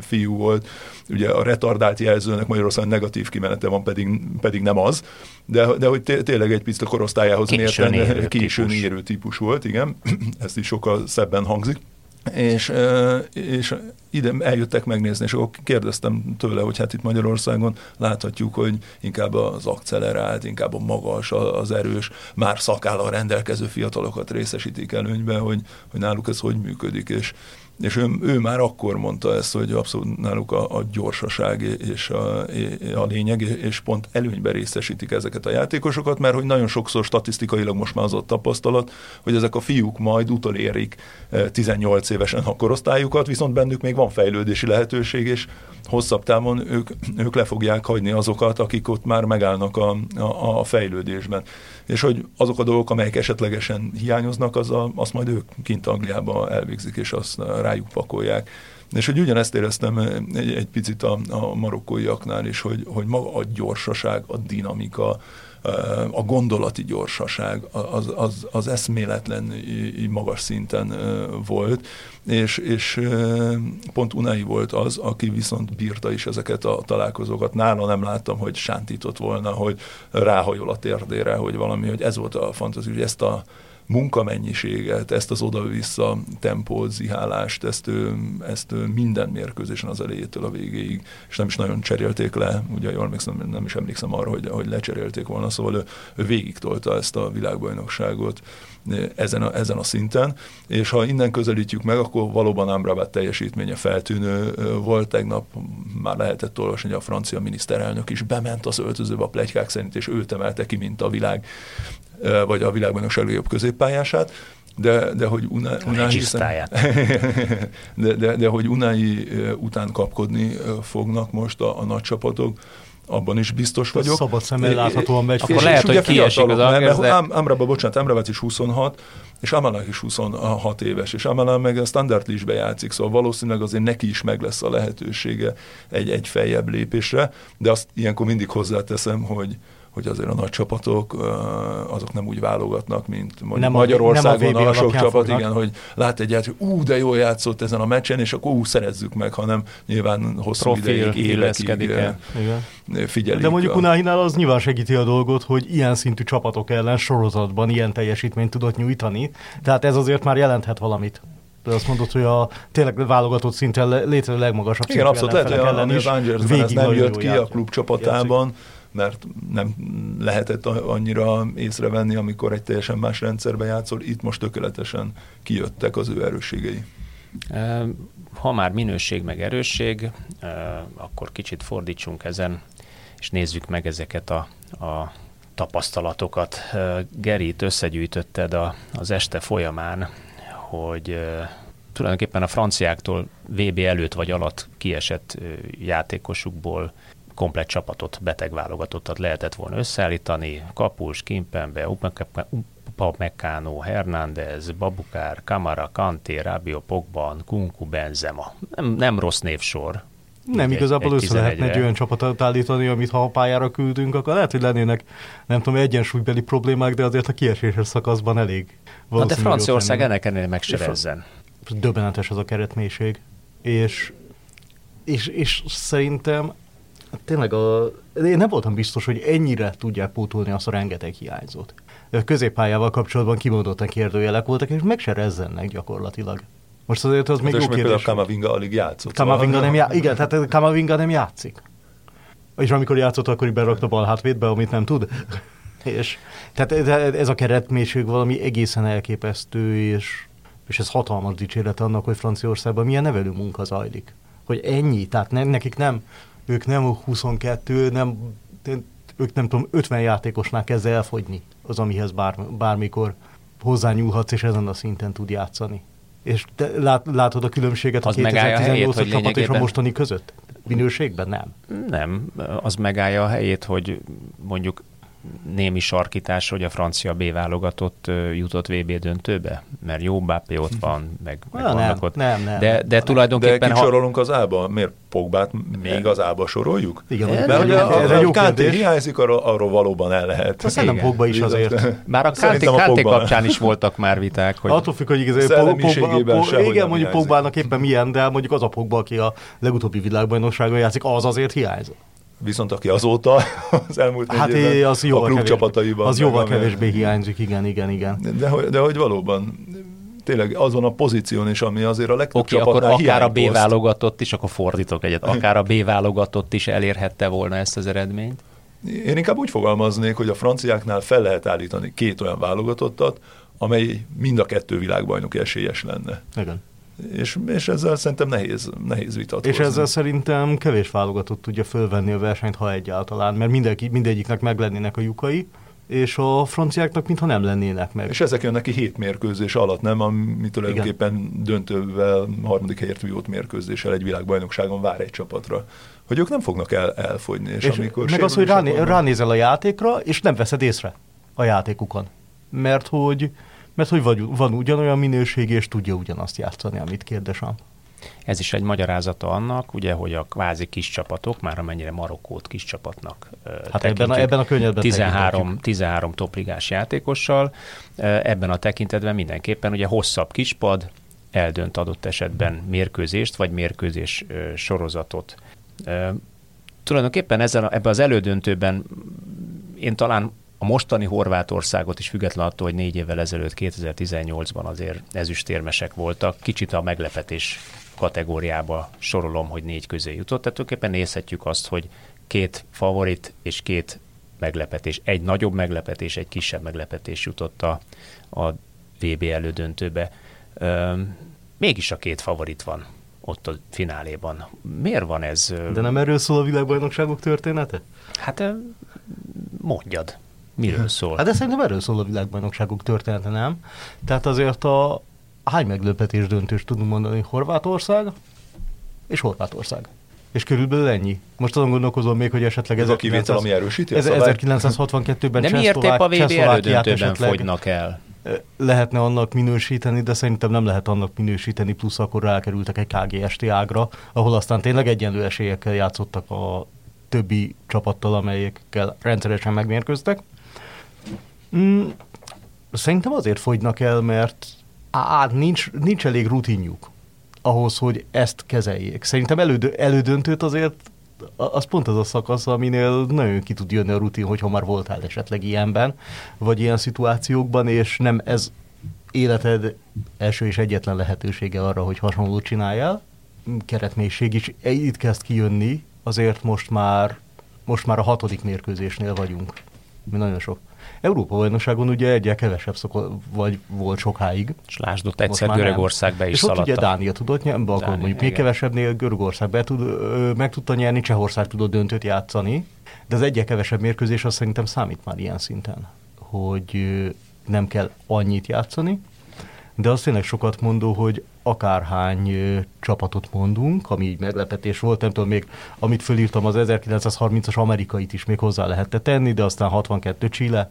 [SPEAKER 3] fiú volt. Ugye a retardált jelzőnek Magyarországon negatív kimenete van, pedig, pedig nem az, de, de hogy tényleg egy picit a korosztályához mérten későn érő típus volt, igen, *clears throat* ezt is sokkal szebben hangzik és, és ide eljöttek megnézni, és akkor kérdeztem tőle, hogy hát itt Magyarországon láthatjuk, hogy inkább az accelerált, inkább a magas, az erős, már szakállal rendelkező fiatalokat részesítik előnybe, hogy, hogy náluk ez hogy működik, és, és ő, ő már akkor mondta ezt, hogy abszolút náluk a, a gyorsaság és a, a lényeg, és pont előnyben részesítik ezeket a játékosokat, mert hogy nagyon sokszor statisztikailag most már az ott tapasztalat, hogy ezek a fiúk majd utolérik 18 eh, évesen a korosztályukat, viszont bennük még van fejlődési lehetőség, és hosszabb távon ők, ők le fogják hagyni azokat, akik ott már megállnak a, a, a fejlődésben. És hogy azok a dolgok, amelyek esetlegesen hiányoznak, az a, azt majd ők kint Angliába elvégzik, és azt rájuk pakolják. És hogy ugyanezt éreztem egy, egy picit a, a marokkóiaknál is, hogy, hogy maga a gyorsaság, a dinamika, a gondolati gyorsaság az, az, az eszméletlen magas szinten volt, és, és pont Unai volt az, aki viszont bírta is ezeket a találkozókat. Nála nem láttam, hogy sántított volna, hogy ráhajol a térdére, hogy valami, hogy ez volt a fantázia, hogy ezt a munkamennyiséget, ezt az oda-vissza tempót, zihálást, ezt, ezt minden mérkőzésen az elejétől a végéig, és nem is nagyon cserélték le, ugye jól emlékszem, nem is emlékszem arra, hogy, hogy lecserélték volna, szóval ő, ő végig tolta ezt a világbajnokságot ezen a, ezen a szinten, és ha innen közelítjük meg, akkor valóban Amrabat teljesítménye feltűnő volt. Tegnap már lehetett olvasni, hogy a francia miniszterelnök is bement az öltözőbe a plegykák szerint, és őt emelte ki, mint a világ vagy a világbajnokság legjobb középpályását, de, de hogy Una, Unai, hiszen, *laughs* de, de, de, hogy Unai után kapkodni fognak most a, a nagy csapatok, abban is biztos vagyok.
[SPEAKER 4] Szabad szemmel láthatóan megy.
[SPEAKER 2] Akkor lehet, hogy kiesik az
[SPEAKER 3] mert, de... Amraba, bocsánat, Amrabat is 26, és Amalak is 26 éves, és Amalak meg a standard listbe játszik, szóval valószínűleg azért neki is meg lesz a lehetősége egy, egy feljebb lépésre, de azt ilyenkor mindig hozzáteszem, hogy, hogy azért a nagy csapatok azok nem úgy válogatnak, mint mondjuk nem Magyarországon a, a, a sok csapat, fognak. igen, hogy lát egy hogy ú, de jól játszott ezen a meccsen, és akkor ú, szerezzük meg, hanem nyilván hosszú Profil, ideig, évekig figyelik.
[SPEAKER 4] De mondjuk Unáhinál az nyilván segíti a dolgot, hogy ilyen szintű csapatok ellen sorozatban ilyen teljesítményt tudott nyújtani, tehát ez azért már jelenthet valamit. De azt mondod, hogy a tényleg válogatott szinten létező legmagasabb
[SPEAKER 3] Igen, abszolút lehet, hogy az Angers ez nem jött ki a klub csapatában, játszik mert nem lehetett annyira észrevenni, amikor egy teljesen más rendszerben játszol. Itt most tökéletesen kijöttek az ő erősségei.
[SPEAKER 2] Ha már minőség meg erősség, akkor kicsit fordítsunk ezen, és nézzük meg ezeket a, a tapasztalatokat. Gerit összegyűjtötted a, az este folyamán, hogy tulajdonképpen a franciáktól VB előtt vagy alatt kiesett játékosukból komplet csapatot, beteg válogatottat lehetett volna összeállítani. Kapus, Kimpembe, Upamecano, Hernández, Babukár, Kamara, Kanté, Rabio, Pogba, Kunku, Benzema. Nem, nem rossz névsor.
[SPEAKER 4] Nem, igazából össze lehetne egy olyan csapatot állítani, amit ha a pályára küldünk, akkor lehet, hogy lennének, nem tudom, egyensúlybeli problémák, de azért a kieséses szakaszban elég.
[SPEAKER 2] Na de Franciaország ennek ennél meg se rezzen.
[SPEAKER 4] Döbbenetes az a keretmélység. És, és, és szerintem tényleg a, én nem voltam biztos, hogy ennyire tudják pótolni azt a rengeteg hiányzót. A középpályával kapcsolatban kimondottan kérdőjelek voltak, és meg se rezzennek gyakorlatilag. Most azért az még jó kérdés.
[SPEAKER 3] A Kamavinga alig játszott.
[SPEAKER 4] Kamavinga szóval. nem já- *laughs* igen, tehát Kamavinga nem játszik. És amikor játszott, akkor berakta bal hátvédbe, amit nem tud. *laughs* és, tehát ez a keretmélység valami egészen elképesztő, és, és ez hatalmas dicséret annak, hogy Franciaországban milyen nevelő munka zajlik. Hogy ennyi, tehát ne, nekik nem ők nem 22, nem, ők nem tudom, 50 játékosnál kezd elfogyni az, amihez bár, bármikor hozzányúlhatsz, és ezen a szinten tud játszani. És te lát, látod a különbséget az a 2018-as csapat és a mostani között? Minőségben nem?
[SPEAKER 2] Nem, az megállja a helyét, hogy mondjuk némi sarkítás, hogy a francia B válogatott jutott VB döntőbe? Mert jó Mbappé ott van, meg, meg
[SPEAKER 4] Na, vannak nem, ott. Nem, nem,
[SPEAKER 2] de, de tulajdonképpen...
[SPEAKER 3] De kisorolunk ha... az ába? Miért Pogbát még az ába soroljuk?
[SPEAKER 4] Igen,
[SPEAKER 3] Mert hogy a, a, a Kánté hiányzik, arról, arról valóban el lehet.
[SPEAKER 4] Azt nem Pogba is azért.
[SPEAKER 2] Már a Kánté, Kánté kapcsán is voltak már viták.
[SPEAKER 4] Hogy... Attól függ, hogy igazából Pogba, igen, mondjuk Pogbának éppen milyen, de mondjuk az a Pogba, aki a legutóbbi világbajnokságon játszik, az azért hiányzott.
[SPEAKER 3] Viszont aki azóta *laughs* az elmúlt
[SPEAKER 4] hát négy évben az a klub csapataiban. Az jóval kevésbé hiányzik, igen, igen, igen.
[SPEAKER 3] De, de, hogy, de hogy valóban tényleg azon a pozíción is, ami azért a legtöbb
[SPEAKER 2] Oké, akkor akár a B válogatott is, akkor fordítok egyet, *laughs* akár a B válogatott is elérhette volna ezt az eredményt.
[SPEAKER 3] Én inkább úgy fogalmaznék, hogy a franciáknál fel lehet állítani két olyan válogatottat, amely mind a kettő világbajnoki esélyes lenne.
[SPEAKER 4] Igen
[SPEAKER 3] és, és ezzel szerintem nehéz, nehéz vitatkozni.
[SPEAKER 4] És ezzel szerintem kevés válogatott tudja fölvenni a versenyt, ha egyáltalán, mert mindenki, mindegyiknek meg lennének a lyukai, és a franciáknak mintha nem lennének meg.
[SPEAKER 3] És ezek jönnek ki hét mérkőzés alatt, nem? Ami tulajdonképpen döntővel, harmadik helyért vívott mérkőzéssel egy világbajnokságon vár egy csapatra. Hogy ők nem fognak el, elfogyni. És,
[SPEAKER 4] és amikor meg az, hogy ráné, ránézel a játékra, és nem veszed észre a játékukon. Mert hogy mert hogy vagy, van ugyanolyan minőség, és tudja ugyanazt játszani, amit kérdezem.
[SPEAKER 2] Ez is egy magyarázata annak, ugye, hogy a kvázi kis csapatok, már amennyire Marokkót kis csapatnak
[SPEAKER 4] hát ebben a, ebben a könnyedben
[SPEAKER 2] 13, 13 topligás játékossal, ebben a tekintetben mindenképpen ugye hosszabb kispad eldönt adott esetben mérkőzést, vagy mérkőzés sorozatot. Tulajdonképpen ezzel, ebben az elődöntőben én talán a mostani Horvátországot is független attól, hogy négy évvel ezelőtt, 2018-ban azért ezüstérmesek voltak, kicsit a meglepetés kategóriába sorolom, hogy négy közé jutott. Tehát tulajdonképpen nézhetjük azt, hogy két favorit és két meglepetés, egy nagyobb meglepetés, egy kisebb meglepetés jutott a, a VB elődöntőbe. Üm, mégis a két favorit van ott a fináléban. Miért van ez?
[SPEAKER 4] De nem erről szól a világbajnokságok története?
[SPEAKER 2] Hát mondjad Miről szól?
[SPEAKER 4] Hát de szerintem erről szól a világbajnokságok története, nem? Tehát azért a hány meglepetés döntős tudunk mondani? Horvátország és Horvátország. És körülbelül ennyi. Most azon gondolkozom még, hogy esetleg
[SPEAKER 3] ez a kivétel, ami erősíti
[SPEAKER 4] ez 1962-ben
[SPEAKER 2] De miért épp a VB elődöntőben fogynak el?
[SPEAKER 4] Lehetne annak minősíteni, de szerintem nem lehet annak minősíteni, plusz akkor rákerültek egy KGST ágra, ahol aztán tényleg egyenlő esélyekkel játszottak a többi csapattal, amelyekkel rendszeresen megmérkőztek. Mm, szerintem azért fogynak el, mert á, nincs, nincs elég rutinjuk ahhoz, hogy ezt kezeljék. Szerintem elődö, elődöntőt azért az pont az a szakasz, aminél nagyon ki tud jönni a rutin, hogyha már voltál esetleg ilyenben, vagy ilyen szituációkban, és nem ez életed első és egyetlen lehetősége arra, hogy hasonlót csináljál. Keretmélység is itt kezd kijönni, azért most már, most már a hatodik mérkőzésnél vagyunk. Mi nagyon sok. Európa bajnokságon ugye egyel kevesebb szoko, vagy volt sokáig.
[SPEAKER 2] És lásd, ott egyszer Görögország be is
[SPEAKER 4] És ott ugye Dánia tudott nyerni, akkor Dánia, mondjuk még kevesebbnél Görögország be tud, meg tudta nyerni, Csehország tudott döntőt játszani, de az egyel kevesebb mérkőzés az szerintem számít már ilyen szinten, hogy nem kell annyit játszani, de az tényleg sokat mondó, hogy akárhány csapatot mondunk, ami így meglepetés volt, nem tudom még, amit fölírtam, az 1930-as amerikait is még hozzá lehetett tenni, de aztán 62 Chile,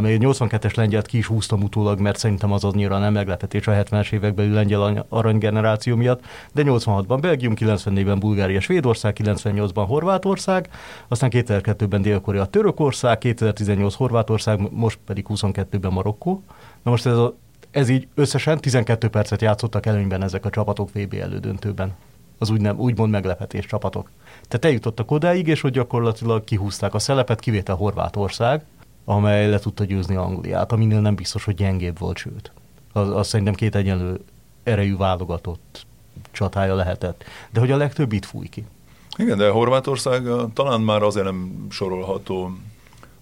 [SPEAKER 4] még 82-es lengyelt ki is húztam utólag, mert szerintem az annyira nem meglepetés a 70-es években lengyel aranygeneráció miatt, de 86-ban Belgium, 94-ben Bulgária, Svédország, 98-ban Horvátország, aztán 2002-ben Dél-Korea, Törökország, 2018 Horvátország, most pedig 22-ben Marokkó. Na most ez a ez így összesen 12 percet játszottak előnyben ezek a csapatok VB elődöntőben. Az úgy nem, úgymond meglepetés csapatok. Tehát eljutottak odáig, és hogy gyakorlatilag kihúzták a szelepet, kivétel Horvátország, amely le tudta győzni Angliát, aminél nem biztos, hogy gyengébb volt, sőt. Az, az szerintem két egyenlő erejű válogatott csatája lehetett. De hogy a legtöbb itt fúj ki.
[SPEAKER 3] Igen, de Horvátország talán már azért nem sorolható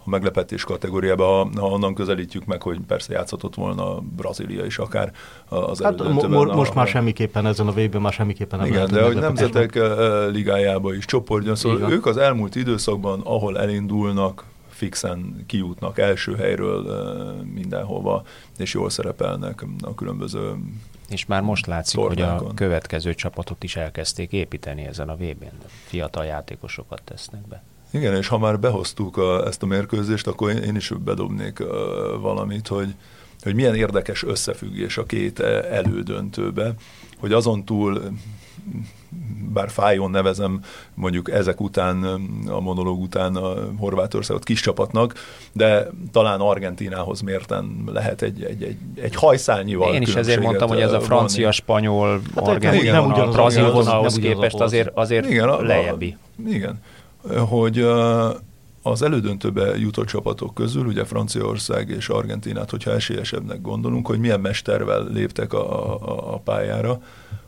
[SPEAKER 3] a meglepetés kategóriába, ha, ha onnan közelítjük meg, hogy persze játszhatott volna Brazília is akár az hát
[SPEAKER 4] mo- mo- Most a, már semmiképpen ezen a vb már semmiképpen nem
[SPEAKER 3] Igen, de hogy nemzetek ligájába is csoportja, szóval Igen. ők az elmúlt időszakban, ahol elindulnak, fixen kijutnak első helyről mindenhova, és jól szerepelnek a különböző
[SPEAKER 2] és már most látszik, tornákon. hogy a következő csapatot is elkezdték építeni ezen a VB-n. Fiatal játékosokat tesznek be.
[SPEAKER 3] Igen, és ha már behoztuk a, ezt a mérkőzést, akkor én, én is bedobnék uh, valamit, hogy, hogy milyen érdekes összefüggés a két elődöntőbe, hogy azon túl bár fájón nevezem mondjuk ezek után, a monológ után a Horvátországot kis csapatnak, de talán Argentinához mérten lehet egy, egy, egy, egy hajszálnyival
[SPEAKER 2] Én is ezért mondtam, hogy ez a francia, spanyol, hát argentin, nem, nem, brazil vonalhoz képest azért, azért igen, lejjebbi.
[SPEAKER 3] Igen hogy az elődöntőbe jutott csapatok közül, ugye Franciaország és Argentinát, hogyha esélyesebbnek gondolunk, hogy milyen mestervel léptek a, a, a pályára,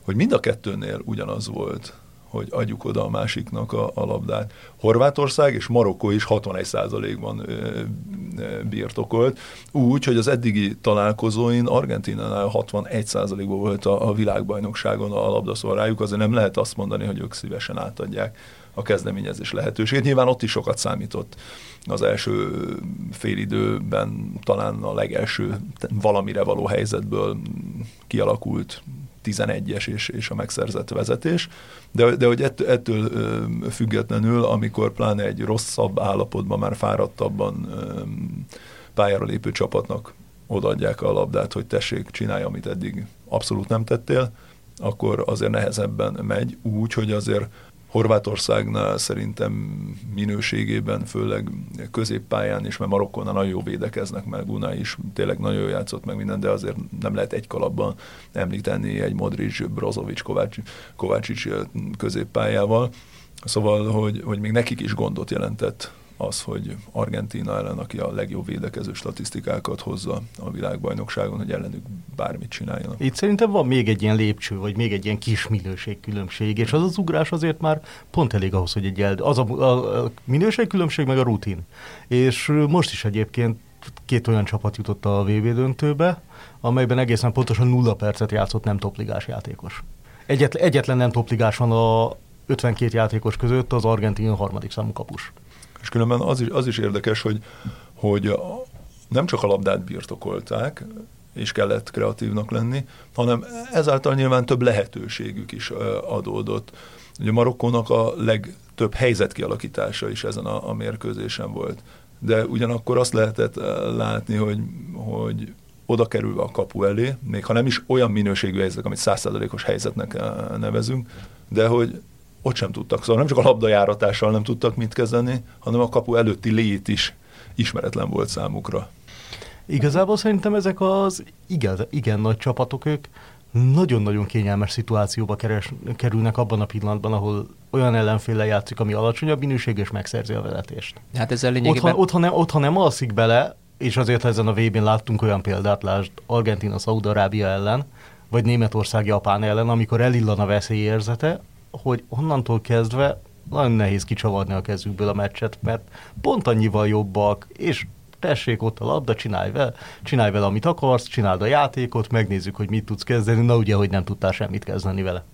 [SPEAKER 3] hogy mind a kettőnél ugyanaz volt, hogy adjuk oda a másiknak a, a labdát. Horvátország és Marokkó is 61%-ban birtokolt, úgy, hogy az eddigi találkozóin Argentinánál 61%-ban volt a, a világbajnokságon a labda, szóval rájuk azért nem lehet azt mondani, hogy ők szívesen átadják a kezdeményezés lehetőségét. Nyilván ott is sokat számított az első félidőben, talán a legelső valamire való helyzetből kialakult 11-es és, és a megszerzett vezetés, de, de hogy ettől, ettől függetlenül, amikor pláne egy rosszabb állapotban, már fáradtabban pályára lépő csapatnak odaadják a labdát, hogy tessék, csinálj, amit eddig abszolút nem tettél, akkor azért nehezebben megy, úgy, hogy azért Horvátországnál szerintem minőségében, főleg középpályán is, mert Marokkónál nagyon jó védekeznek, meg Guna is tényleg nagyon jó játszott meg minden, de azért nem lehet egy kalapban említeni egy Modric, Brozovic, Kovács, Kovácsics középpályával. Szóval, hogy, hogy még nekik is gondot jelentett az, hogy Argentina ellen, aki a legjobb védekező statisztikákat hozza a világbajnokságon, hogy ellenük bármit csináljanak.
[SPEAKER 4] Itt szerintem van még egy ilyen lépcső, vagy még egy ilyen kis minőségkülönbség, és az az ugrás azért már pont elég ahhoz, hogy egy el, az a, a, a minőségkülönbség meg a rutin. És most is egyébként két olyan csapat jutott a VB döntőbe, amelyben egészen pontosan nulla percet játszott nem topligás játékos. Egyetlen, egyetlen nem topligás van a 52 játékos között, az argentin harmadik számú kapus.
[SPEAKER 3] És különben az is, az is érdekes, hogy hogy nem csak a labdát birtokolták, és kellett kreatívnak lenni, hanem ezáltal nyilván több lehetőségük is adódott. Ugye Marokkónak a legtöbb helyzetkialakítása is ezen a, a mérkőzésen volt. De ugyanakkor azt lehetett látni, hogy, hogy oda kerülve a kapu elé, még ha nem is olyan minőségű helyzetek, amit százszázalékos helyzetnek nevezünk, de hogy ott sem tudtak. Szóval nem csak a labdajáratással nem tudtak mit kezdeni, hanem a kapu előtti lét is ismeretlen volt számukra.
[SPEAKER 4] Igazából szerintem ezek az igen, igen nagy csapatok, ők nagyon-nagyon kényelmes szituációba keres, kerülnek abban a pillanatban, ahol olyan ellenféle játszik, ami alacsonyabb minőség, és megszerzi a veletést.
[SPEAKER 2] Hát ez lényegében...
[SPEAKER 4] Otthon, otthon, nem, otthon nem alszik bele, és azért ezen a vb n láttunk olyan példát, lásd Argentina, Szaudarábia ellen, vagy Németország, Japán ellen, amikor elillan a veszélyérzete, hogy onnantól kezdve nagyon nehéz kicsavarni a kezükből a meccset, mert pont annyival jobbak, és tessék ott a labda, csinálj vele, csinálj vele, amit akarsz, csináld a játékot, megnézzük, hogy mit tudsz kezdeni, na ugye, hogy nem tudtál semmit kezdeni vele.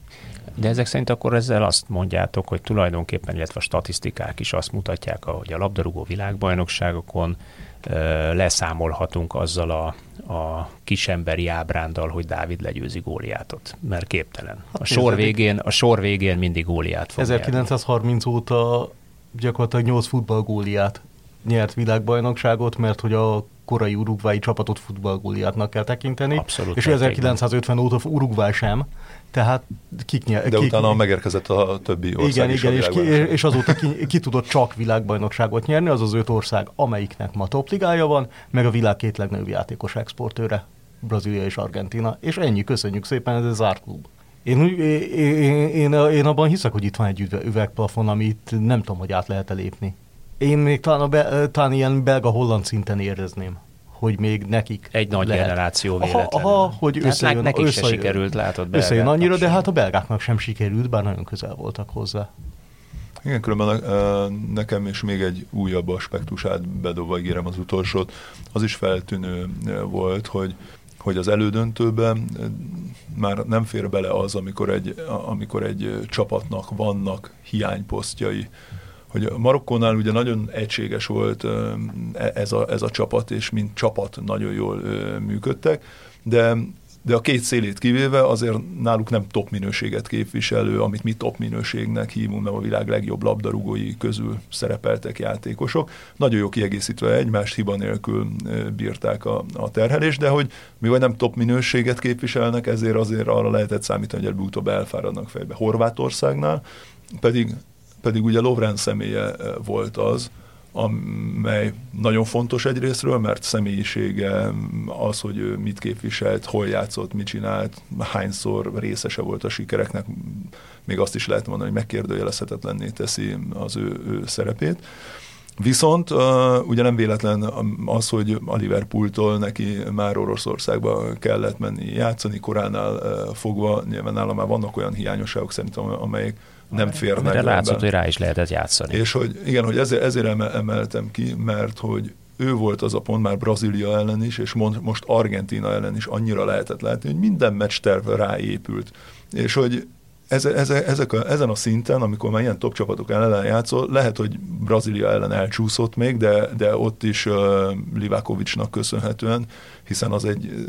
[SPEAKER 2] De ezek szerint akkor ezzel azt mondjátok, hogy tulajdonképpen, illetve a statisztikák is azt mutatják, hogy a labdarúgó világbajnokságokon leszámolhatunk azzal a, a kisemberi ábrándal, hogy Dávid legyőzi Góliátot, mert képtelen. Hát a sor, végén, a sor végén mindig Góliát fog
[SPEAKER 4] 1930 nyerni. óta gyakorlatilag 8 futballgóliát nyert világbajnokságot, mert hogy a korai urugvái csapatot futballgóliátnak kell tekinteni.
[SPEAKER 2] Abszolút.
[SPEAKER 4] És 1950 óta Uruguay sem, tehát kik nyer,
[SPEAKER 3] De
[SPEAKER 4] kik,
[SPEAKER 3] utána megérkezett a többi ország
[SPEAKER 4] Igen, is igen, és, ki, és azóta ki, ki tudott csak világbajnokságot nyerni, az az öt ország, amelyiknek ma topligája van, meg a világ két legnagyobb játékos exportőre, Brazília és Argentina. És ennyi, köszönjük szépen, ez egy zárt klub. Én, én, én, én, én abban hiszek, hogy itt van egy üvegplafon, amit nem tudom, hogy át lehet-e lépni. Én még talán, a be, talán ilyen belga-holland szinten érezném hogy még nekik
[SPEAKER 2] Egy nagy lehet. generáció véletlenül.
[SPEAKER 4] Aha, aha hogy összejön,
[SPEAKER 2] nekik összejön, se sikerült, látod
[SPEAKER 4] Összejön annyira, sem. de hát a belgáknak sem sikerült, bár nagyon közel voltak hozzá.
[SPEAKER 3] Igen, különben nekem is még egy újabb aspektusát bedobva ígérem az utolsót. Az is feltűnő volt, hogy hogy az elődöntőben már nem fér bele az, amikor egy, amikor egy csapatnak vannak hiányposztjai, hogy Marokkónál ugye nagyon egységes volt e, ez a, ez a csapat, és mint csapat nagyon jól működtek, de de a két szélét kivéve azért náluk nem top minőséget képviselő, amit mi top minőségnek hívunk, mert a világ legjobb labdarúgói közül szerepeltek játékosok. Nagyon jó kiegészítve egymást hiba nélkül bírták a, a terhelést, de hogy mivel nem top minőséget képviselnek, ezért azért arra lehetett számítani, hogy előbb-utóbb elfáradnak fejbe. Horvátországnál pedig pedig ugye Lovren személye eh, volt az, amely nagyon fontos egyrésztről, mert személyisége az, hogy ő mit képviselt, hol játszott, mit csinált, hányszor részese volt a sikereknek, még azt is lehet mondani, hogy megkérdőjelezhetetlenné teszi az ő, ő szerepét. Viszont uh, ugye nem véletlen az, hogy a Liverpooltól neki már Oroszországba kellett menni játszani, koránál uh, fogva, nyilván nálam már vannak olyan hiányosságok szerintem, amelyek nem férnek.
[SPEAKER 2] Amire látszott, hogy rá is lehetett játszani.
[SPEAKER 3] És hogy igen, hogy ezért, ezért emeltem ki, mert hogy ő volt az a pont már Brazília ellen is, és most Argentina ellen is annyira lehetett látni, hogy minden meccs terv ráépült. És hogy ez, ez, ezek a, ezen a szinten, amikor már ilyen top csapatok ellen játszol, lehet, hogy Brazília ellen elcsúszott még, de, de ott is uh, Livákovicsnak köszönhetően, hiszen az egy,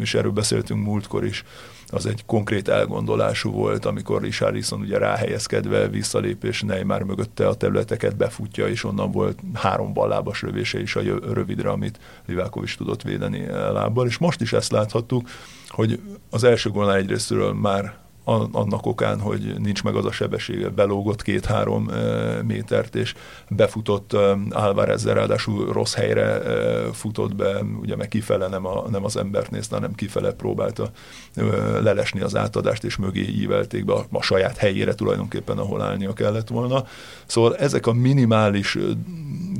[SPEAKER 3] és erről beszéltünk múltkor is, az egy konkrét elgondolású volt, amikor Richarlison ugye ráhelyezkedve visszalép, és Neymar mögötte a területeket befutja, és onnan volt három ballábas lövése is a rövidre, amit Livákovics tudott védeni lábbal, és most is ezt láthattuk, hogy az első gólnál egyrésztről már annak okán, hogy nincs meg az a sebessége, belógott két-három métert, és befutott Álvarezzel, ráadásul rossz helyre futott be, ugye meg kifele nem, a, nem az embert nézte, hanem kifele próbálta lelesni az átadást, és mögé ívelték be a, a saját helyére tulajdonképpen, ahol állnia kellett volna. Szóval ezek a minimális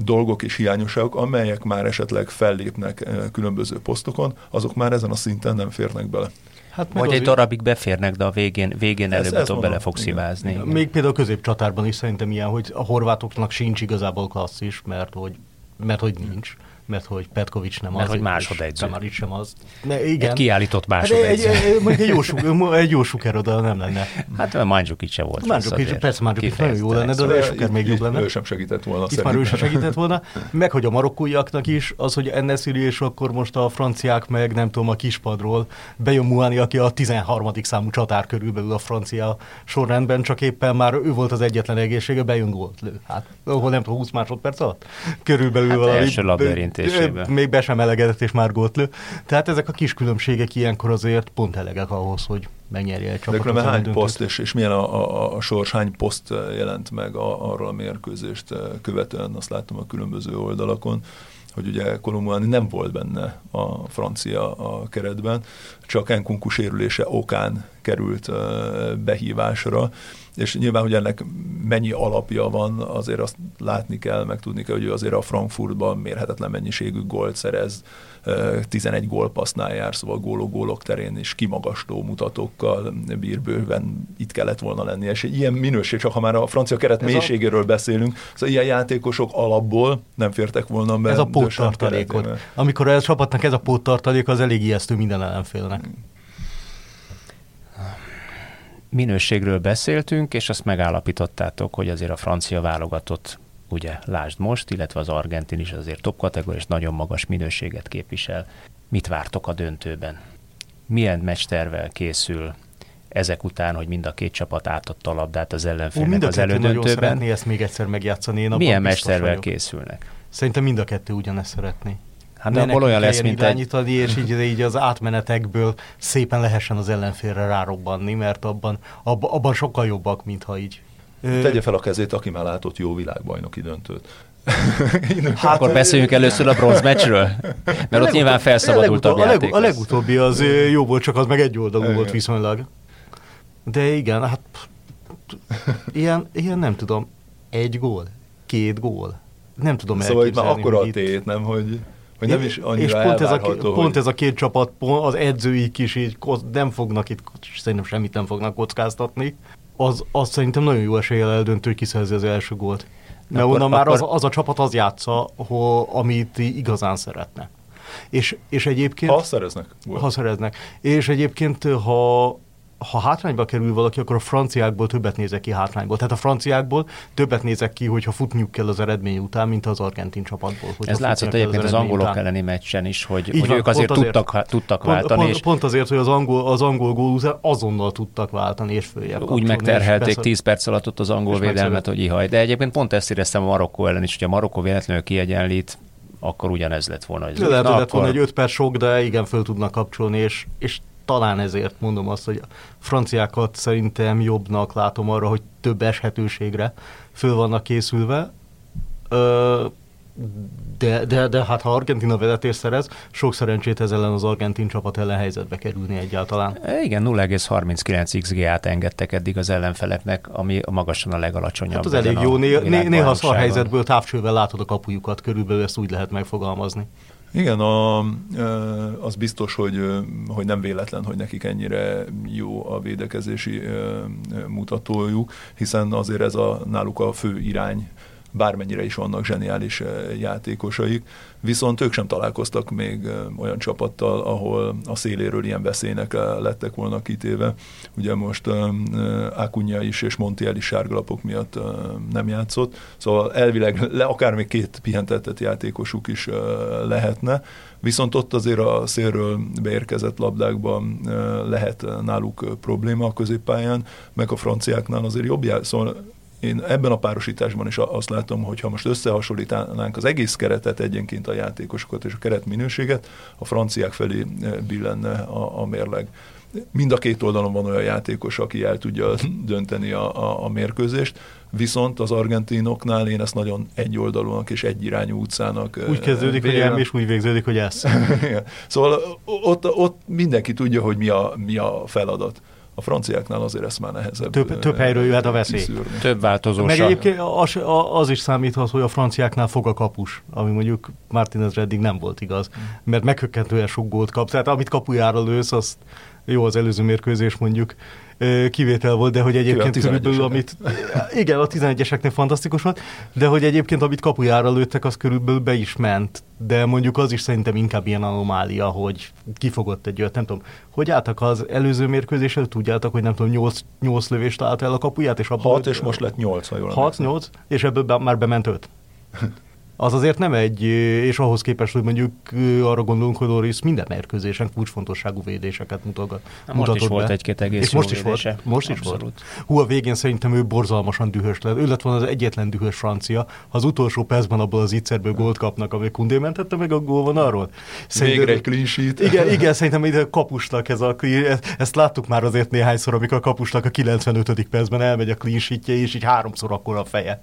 [SPEAKER 3] dolgok és hiányosságok, amelyek már esetleg fellépnek különböző posztokon, azok már ezen a szinten nem férnek bele.
[SPEAKER 2] Hát Vagy egy darabig beférnek, de a végén, végén előbb-utóbb bele fog szibázni.
[SPEAKER 4] Még például a középcsatárban is szerintem ilyen, hogy a horvátoknak sincs igazából klasszis, mert hogy, mert hogy nincs. Mert hogy Petkovics nem
[SPEAKER 2] mert
[SPEAKER 4] az.
[SPEAKER 2] hogy másodegyző.
[SPEAKER 4] Tamaric sem az. Ne, igen.
[SPEAKER 2] Egy kiállított másodegyző.
[SPEAKER 4] Hát egy, egy, egy, jó, *laughs* egy jó suker oda nem lenne.
[SPEAKER 2] Hát Mandzukic se volt.
[SPEAKER 4] Mandzukic, persze Mandzukic nagyon jó lenne, de a suker még jobb lenne.
[SPEAKER 3] Ő sem segített volna.
[SPEAKER 4] Itt már ő sem segített volna. Meg, hogy a marokkóiaknak is, az, hogy Ennesziri és akkor most a franciák meg nem tudom a kispadról bejön Muani, aki a 13. számú csatár körülbelül a francia sorrendben, csak éppen már ő volt az egyetlen egészsége, bejön gólt lő. Hát, ahol nem tudom, 20 másodperc alatt? Körülbelül hát valami.
[SPEAKER 2] Első labdaérintésében.
[SPEAKER 4] Még be sem elegedett, és már gólt lő. Tehát ezek a kis különbségek ilyenkor azért pont elegek ahhoz, hogy megnyerje egy csapatot.
[SPEAKER 3] De hány poszt és, és milyen a, a, a sors, hány poszt jelent meg a, arról a mérkőzést követően, azt láttam a különböző oldalakon, hogy ugye Kolumbuani nem volt benne a francia a keretben, csak Enkunku sérülése okán került behívásra, és nyilván, hogy ennek mennyi alapja van, azért azt látni kell, meg tudni kell, hogy ő azért a Frankfurtban mérhetetlen mennyiségű gólt szerez, 11 gólpassznál jár, szóval gólok-gólok terén is kimagasló mutatókkal bír bőven itt kellett volna lenni. És egy ilyen minőség, csak ha már a francia keret Ez mélységéről a... beszélünk, szóval ilyen játékosok alapból nem fértek volna be.
[SPEAKER 4] Ez a póttartalékot. Amikor a csapatnak ez a póttartalék, az elég ijesztő minden ellenfélnek.
[SPEAKER 2] Minőségről beszéltünk, és azt megállapítottátok, hogy azért a francia válogatott, ugye lásd most, illetve az argentin is azért top kategória, és nagyon magas minőséget képvisel. Mit vártok a döntőben? Milyen meccstervel készül ezek után, hogy mind a két csapat átadta a labdát az ellenfélnek az elődöntőben?
[SPEAKER 4] ezt még egyszer megjátszani. Én
[SPEAKER 2] Milyen meccstervel készülnek?
[SPEAKER 4] Szerintem mind a kettő ugyanezt szeretné.
[SPEAKER 2] Hát nem abból olyan lesz, mint
[SPEAKER 4] egy... és így, így az átmenetekből szépen lehessen az ellenfélre rárobbanni, mert abban, abban, abban sokkal jobbak, mintha így.
[SPEAKER 3] Tegye fel a kezét, aki már látott jó világbajnoki döntőt. *laughs*
[SPEAKER 2] hát, Akkor beszéljünk először a bronz meccsről, mert ott nyilván felszabadult a,
[SPEAKER 4] a, a legutóbbi az jó volt, csak az meg egy oldalú volt viszonylag. De igen, hát ilyen, ilyen nem tudom, egy gól, két gól. Nem tudom
[SPEAKER 3] Szóval itt már akkora a tét, nem, hogy... Hogy nem is annyira és pont ez, a, hogy...
[SPEAKER 4] pont ez a két csapat, pont az edzőik is így nem fognak itt, szerintem semmit nem fognak kockáztatni. Az, az szerintem nagyon jó eséllyel eldöntő, hogy kiszerzi az első gólt. Mert akkor, onnan már akkor... az, az a csapat az játsza, ho, amit igazán szeretne. És, és egyébként...
[SPEAKER 3] Ha szereznek.
[SPEAKER 4] Ha szereznek. És egyébként, ha ha hátrányba kerül valaki, akkor a franciákból többet nézek ki hátrányból. Tehát a franciákból többet nézek ki, hogyha futniuk kell az eredmény után, mint az argentin csapatból.
[SPEAKER 2] Ez látszott egyébként az, az angolok után. elleni meccsen is, hogy, hogy van, ők azért, azért tudtak, tudtak
[SPEAKER 4] pont,
[SPEAKER 2] váltani.
[SPEAKER 4] Pont, és pont azért, hogy az angol, az angol gól után azonnal tudtak váltani, és följebb
[SPEAKER 2] Úgy megterhelték 10 perc alatt ott az angol védelmet, hogy ihaj. De egyébként pont ezt éreztem a Marokkó ellen is, hogy a Marokkó véletlenül kiegyenlít, akkor ugyanez lett volna.
[SPEAKER 4] Hogy lehet, lett volna egy 5 perc sok, de igen, föl tudnak kapcsolni, és, és talán ezért mondom azt, hogy a franciákat szerintem jobbnak látom arra, hogy több eshetőségre föl vannak készülve. Ö, de, de, de hát ha Argentina vezetés szerez, sok szerencsét ez ellen az argentin csapat ellen helyzetbe kerülni egyáltalán.
[SPEAKER 2] E, igen, 0,39 XG-át engedtek eddig az ellenfeleknek, ami magasan a legalacsonyabb. Hát
[SPEAKER 4] az elég jó, né- né- néha szar helyzetből távcsővel látod a kapujukat, körülbelül ezt úgy lehet megfogalmazni.
[SPEAKER 3] Igen, a, az biztos, hogy, hogy nem véletlen, hogy nekik ennyire jó a védekezési mutatójuk, hiszen azért ez a náluk a fő irány bármennyire is vannak zseniális eh, játékosaik, viszont ők sem találkoztak még eh, olyan csapattal, ahol a széléről ilyen veszélynek eh, lettek volna kitéve. Ugye most Akunya is és Montiel is sárgalapok miatt nem játszott, szóval elvileg le, akár még két pihentetett játékosuk is lehetne, viszont ott azért a szélről beérkezett labdákban lehet náluk probléma a középpályán, meg a franciáknál azért jobb jár, szóval én ebben a párosításban is azt látom, hogy ha most összehasonlítanánk az egész keretet egyenként a játékosokat és a keret minőséget, a franciák felé eh, billenne a, a mérleg. Mind a két oldalon van olyan játékos, aki el tudja *laughs* dönteni a, a, a mérkőzést, viszont az argentinoknál én ezt nagyon egyoldalúnak és egyirányú utcának
[SPEAKER 4] Úgy kezdődik, vélem. hogy és úgy végződik, hogy ez. *laughs*
[SPEAKER 3] szóval ott, ott mindenki tudja, hogy mi a, mi a feladat. A franciáknál azért ez már nehezebb.
[SPEAKER 4] Több, több helyről jöhet a veszély.
[SPEAKER 2] Kiszűrni. Több változó.
[SPEAKER 4] Meg egyébként az, az is számíthat, hogy a franciáknál fog a kapus, ami mondjuk Martinez eddig nem volt igaz, mm. mert meghökkentően sok gólt kap. Tehát amit kapujára lősz, azt jó az előző mérkőzés mondjuk, kivétel volt, de hogy egyébként körülbelül, amit... Igen, a 11-eseknél fantasztikus volt, de hogy egyébként, amit kapujára lőttek, az körülbelül be is ment. De mondjuk az is szerintem inkább ilyen anomália, hogy kifogott egy olyat, nem tudom. Hogy álltak az előző mérkőzésre, tudjátok, hogy nem tudom, 8, 8 lövést állt el a kapuját, és abban...
[SPEAKER 3] 6, és most lett 8, ha jól
[SPEAKER 4] 6, 8, és ebből már bement 5. *laughs* az azért nem egy, és ahhoz képest, hogy mondjuk arra gondolunk, hogy Loris minden mérkőzésen kulcsfontosságú védéseket mutogat.
[SPEAKER 2] Na, most is be. volt egy-két egész és
[SPEAKER 4] most is
[SPEAKER 2] védése.
[SPEAKER 4] volt. Most is Abszolút. volt. Hú, a végén szerintem ő borzalmasan dühös lett. Ő lett volna az egyetlen dühös francia. Ha az utolsó percben abból az ígyszerből gólt kapnak, ami Kundé mentette meg a gól van arról.
[SPEAKER 3] Szerintem, Végre egy clean sheet.
[SPEAKER 4] Igen, *laughs* igen szerintem ide kapusnak ez a ezt láttuk már azért néhányszor, amikor a kapusnak a 95. percben elmegy a clean sheetje, és így háromszor akkor a feje.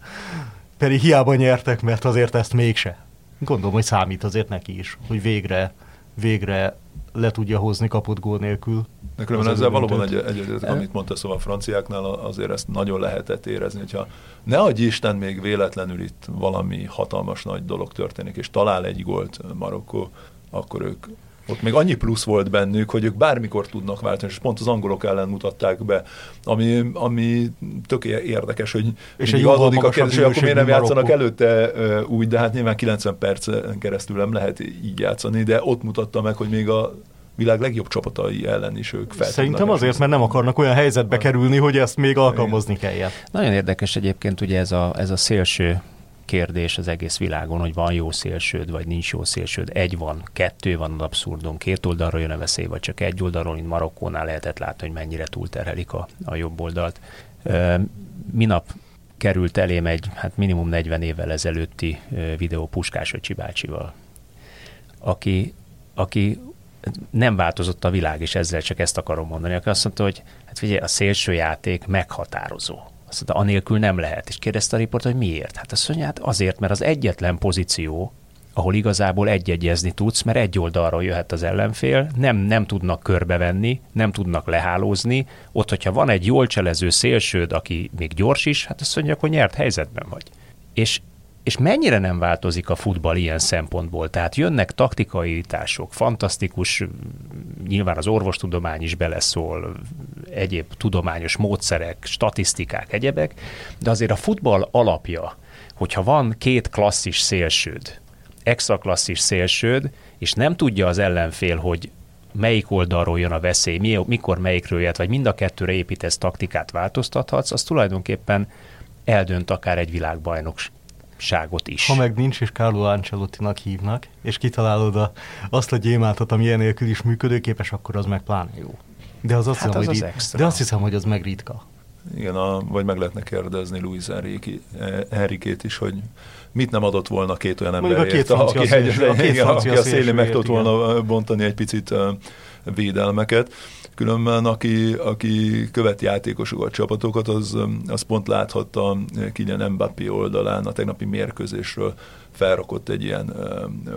[SPEAKER 4] Pedig hiába nyertek, mert azért ezt mégse. Gondolom, hogy számít azért neki is, hogy végre, végre le tudja hozni kapott gól nélkül.
[SPEAKER 3] De különben ezzel valóban egy, egy, egy, amit mondta, szóval a franciáknál azért ezt nagyon lehetett érezni, hogyha ne adj Isten még véletlenül itt valami hatalmas nagy dolog történik, és talál egy gólt Marokkó, akkor ők ott még annyi plusz volt bennük, hogy ők bármikor tudnak váltani, és pont az angolok ellen mutatták be, ami, ami tök érdekes, hogy és egy adódik a kérdés, hogy akkor miért nem játszanak előtte úgy, de hát nyilván 90 percen keresztül nem lehet így játszani, de ott mutatta meg, hogy még a világ legjobb csapatai ellen is ők fel
[SPEAKER 4] Szerintem azért, mert nem akarnak olyan helyzetbe kerülni, hogy ezt még alkalmazni kelljen.
[SPEAKER 2] Nagyon érdekes egyébként ugye ez a, ez a szélső kérdés az egész világon, hogy van jó szélsőd, vagy nincs jó szélsőd. Egy van, kettő van az abszurdum, két oldalról jön a veszély, vagy csak egy oldalról, mint Marokkónál lehetett látni, hogy mennyire túlterhelik a, a jobb oldalt. Minap került elém egy hát minimum 40 évvel ezelőtti videó Puskás Öcsi bácsival, aki, aki nem változott a világ, és ezzel csak ezt akarom mondani, aki azt mondta, hogy hát figyelj, a szélső játék meghatározó azt mondta, anélkül nem lehet. És kérdezte a riport, hogy miért? Hát azt mondja, hát azért, mert az egyetlen pozíció, ahol igazából egyegyezni tudsz, mert egy oldalról jöhet az ellenfél, nem, nem tudnak körbevenni, nem tudnak lehálózni. Ott, hogyha van egy jól cselező szélsőd, aki még gyors is, hát azt mondja, hogy nyert helyzetben vagy. És és mennyire nem változik a futball ilyen szempontból? Tehát jönnek taktikai írtások, fantasztikus, nyilván az orvostudomány is beleszól, egyéb tudományos módszerek, statisztikák, egyebek, de azért a futball alapja, hogyha van két klasszis szélsőd, extra klasszis szélsőd, és nem tudja az ellenfél, hogy melyik oldalról jön a veszély, mikor melyikről jött, vagy mind a kettőre építesz taktikát változtathatsz, az tulajdonképpen eldönt akár egy világbajnok ságot is.
[SPEAKER 4] Ha meg nincs, és Carlo Ancelottinak hívnak, és kitalálod a, azt a gyémántot, ami enélkül is működőképes, akkor az meg pláne jó. De, az azt, hát hiszem, az hogy az de azt hiszem, hogy az meg ritka.
[SPEAKER 3] Igen, a, vagy meg lehetne kérdezni Luis Enrique-t is, hogy mit nem adott volna két olyan emberért, aki, egy, aki a szélén meg tudott volna bontani egy picit védelmeket. Különben aki, aki követi játékosokat, csapatokat, az, az pont láthatta Kylian Mbappé oldalán a tegnapi mérkőzésről felrakott egy ilyen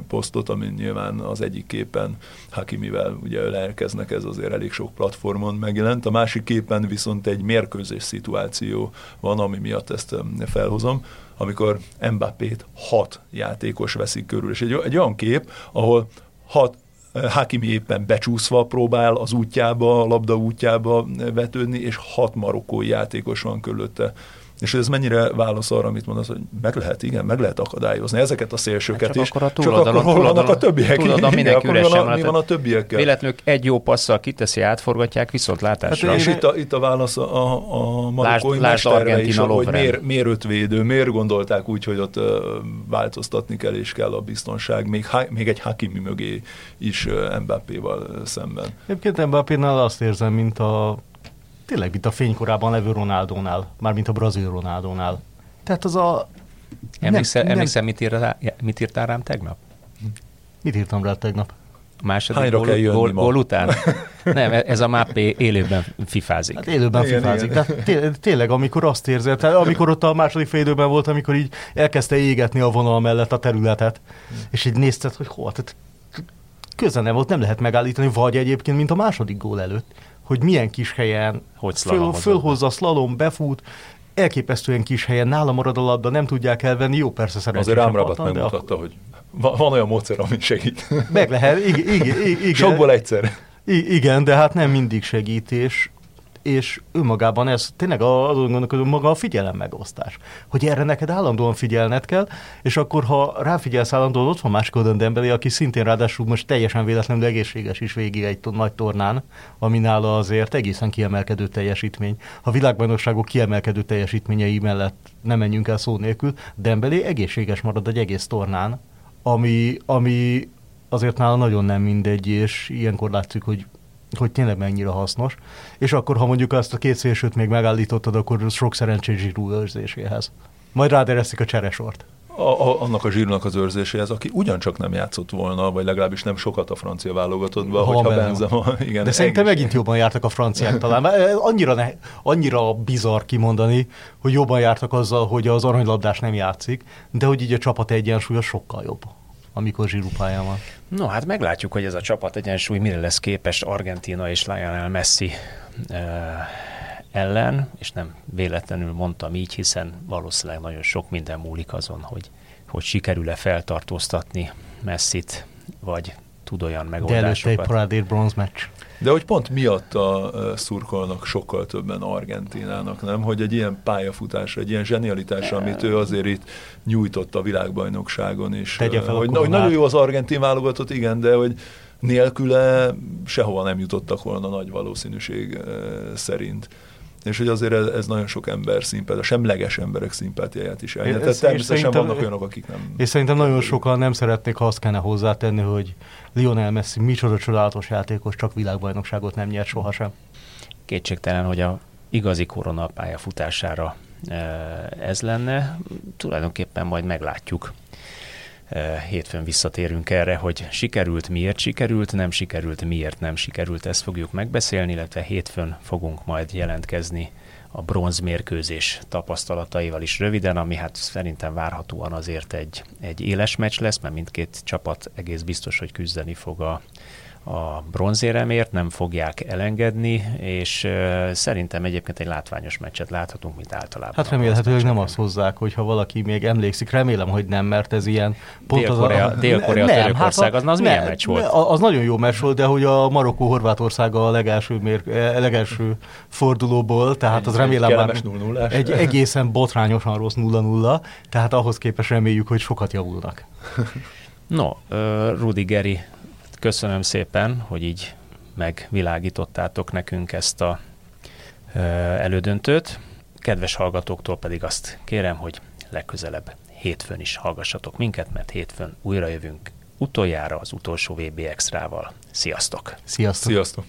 [SPEAKER 3] posztot, ami nyilván az egyik képen Hakimivel ugye lelkeznek, ez azért elég sok platformon megjelent. A másik képen viszont egy mérkőzés szituáció van, ami miatt ezt felhozom, amikor Mbappét hat játékos veszik körül, és egy, egy olyan kép, ahol hat Hakimi éppen becsúszva próbál az útjába, a labda útjába vetődni, és hat marokkói játékos van körülötte. És ez mennyire válasz arra, amit mondasz, hogy meg lehet, igen, meg lehet akadályozni ezeket a szélsőket
[SPEAKER 2] csak
[SPEAKER 3] is.
[SPEAKER 2] Akkor a csak akkor hol vannak a többiek? Túladon mindenki
[SPEAKER 3] üresen van. A, mi van a többiekkel?
[SPEAKER 2] Véletlenül egy jó passzal kiteszi, átforgatják viszontlátásra.
[SPEAKER 3] Hát és itt a, itt a válasz a, a marokkói mesterre is, hogy miért, miért ötvédő, miért gondolták úgy, hogy ott változtatni kell és kell a biztonság, még, még egy Hakimi mögé is Mbappéval szemben.
[SPEAKER 4] Egyébként Mbappénál azt érzem, mint a tényleg, mint a fénykorában levő Ronaldónál, már mint a brazil Ronaldónál. Tehát az a...
[SPEAKER 2] Emlékszel, nem, emlékszel mit, ír, mit írtál rám tegnap?
[SPEAKER 4] Mit írtam rá tegnap?
[SPEAKER 2] A második gól, kell gól, gól után? *laughs* Nem, ez a máppé élőben fifázik.
[SPEAKER 4] Hát élőben igen, fifázik. Igen. Tehát té- tényleg, amikor azt érzed, tehát amikor ott a második fél időben volt, amikor így elkezdte égetni a vonal mellett a területet, és így nézted, hogy hol, tehát közel nem volt, nem lehet megállítani, vagy egyébként, mint a második gól előtt hogy milyen kis helyen hogy föl, fölhozza, slalom, befut, elképesztően kis helyen, nála marad a labda, nem tudják elvenni, jó persze
[SPEAKER 3] szerencsés. Azért Rámrabat megmutatta, akkor... hogy van, van olyan módszer, ami segít.
[SPEAKER 4] Meg lehet, igen. igen, igen
[SPEAKER 3] Sokból egyszer.
[SPEAKER 4] I- igen, de hát nem mindig segít, és önmagában ez tényleg azon gondolkodom, maga a figyelem megosztás. Hogy erre neked állandóan figyelned kell, és akkor, ha ráfigyelsz állandóan, ott van másik oldalon aki szintén ráadásul most teljesen véletlenül egészséges is végig egy nagy tornán, ami nála azért egészen kiemelkedő teljesítmény. Ha világbajnokságok kiemelkedő teljesítményei mellett nem menjünk el szó nélkül, Dembélé egészséges marad egy egész tornán, ami, ami azért nála nagyon nem mindegy, és ilyenkor látszik, hogy hogy tényleg mennyire hasznos. És akkor, ha mondjuk azt a két szélsőt még megállítottad, akkor sok szerencsés zsírú őrzéséhez. Majd ráderesztik a cseresort.
[SPEAKER 3] A, a, annak a zsírnak az őrzéséhez, aki ugyancsak nem játszott volna, vagy legalábbis nem sokat a francia válogatottban, hogyha Benzema, *laughs* igen.
[SPEAKER 4] De szerintem megint jobban jártak a franciák talán. Annyira, ne, annyira bizarr kimondani, hogy jobban jártak azzal, hogy az aranylabdás nem játszik, de hogy így a csapat egyensúlya sokkal jobb amikor zsírupáján van.
[SPEAKER 2] No, hát meglátjuk, hogy ez a csapat egyensúly mire lesz képes Argentina és Lionel Messi eh, ellen, és nem véletlenül mondtam így, hiszen valószínűleg nagyon sok minden múlik azon, hogy, hogy sikerül-e feltartóztatni Messit, vagy tud olyan megoldásokat.
[SPEAKER 4] De előtte egy parádér bronz meccs.
[SPEAKER 3] De hogy pont miatta szurkolnak sokkal többen Argentinának, nem? Hogy egy ilyen pályafutásra, egy ilyen zsenialitásra, amit ő azért itt nyújtott a világbajnokságon is.
[SPEAKER 4] Tegye fel
[SPEAKER 3] hogy, hogy nagyon jó az argentin válogatott, igen, de hogy nélküle sehova nem jutottak volna nagy valószínűség szerint és hogy azért ez, ez nagyon sok ember szimpátia, semleges emberek szimpátiáját is elnyert. Tehát természetesen vannak olyanok, akik nem...
[SPEAKER 4] És szerintem nagyon sokan nem szeretnék, ha azt kellene hozzátenni, hogy Lionel Messi micsoda csodálatos játékos, csak világbajnokságot nem nyert sohasem.
[SPEAKER 2] Kétségtelen, hogy a igazi korona pályafutására e, ez lenne. Tulajdonképpen majd meglátjuk. E, hétfőn visszatérünk erre, hogy sikerült, miért sikerült, nem sikerült, miért nem sikerült, ezt fogjuk megbeszélni, illetve hétfőn fogunk majd jelentkezni a bronzmérkőzés tapasztalataival is röviden, ami hát szerintem várhatóan azért egy, egy éles meccs lesz, mert mindkét csapat egész biztos, hogy küzdeni fog a, a bronzéremért, nem fogják elengedni, és uh, szerintem egyébként egy látványos meccset láthatunk, mint általában.
[SPEAKER 4] Hát remélhetőleg nem azt hozzák, hogyha valaki még emlékszik, remélem, hogy nem, mert ez ilyen...
[SPEAKER 2] Pont Dél-Korea, az a, Dél-Korea nem, Törökország, hát az, az ne, milyen meccs volt?
[SPEAKER 4] Az nagyon jó meccs volt, de hogy a Marokkó-Horvátország a legelső, mér, eh, legelső fordulóból, tehát egy, az remélem már egy egészen botrányosan rossz 0-0, tehát ahhoz képest reméljük, hogy sokat javulnak.
[SPEAKER 2] No, uh, Rudi Geri Köszönöm szépen, hogy így megvilágítottátok nekünk ezt a elődöntőt. Kedves hallgatóktól pedig azt kérem, hogy legközelebb hétfőn is hallgassatok minket, mert hétfőn újra jövünk utoljára az utolsó VB Extrával. Sziasztok!
[SPEAKER 4] Sziasztok!
[SPEAKER 3] Sziasztok!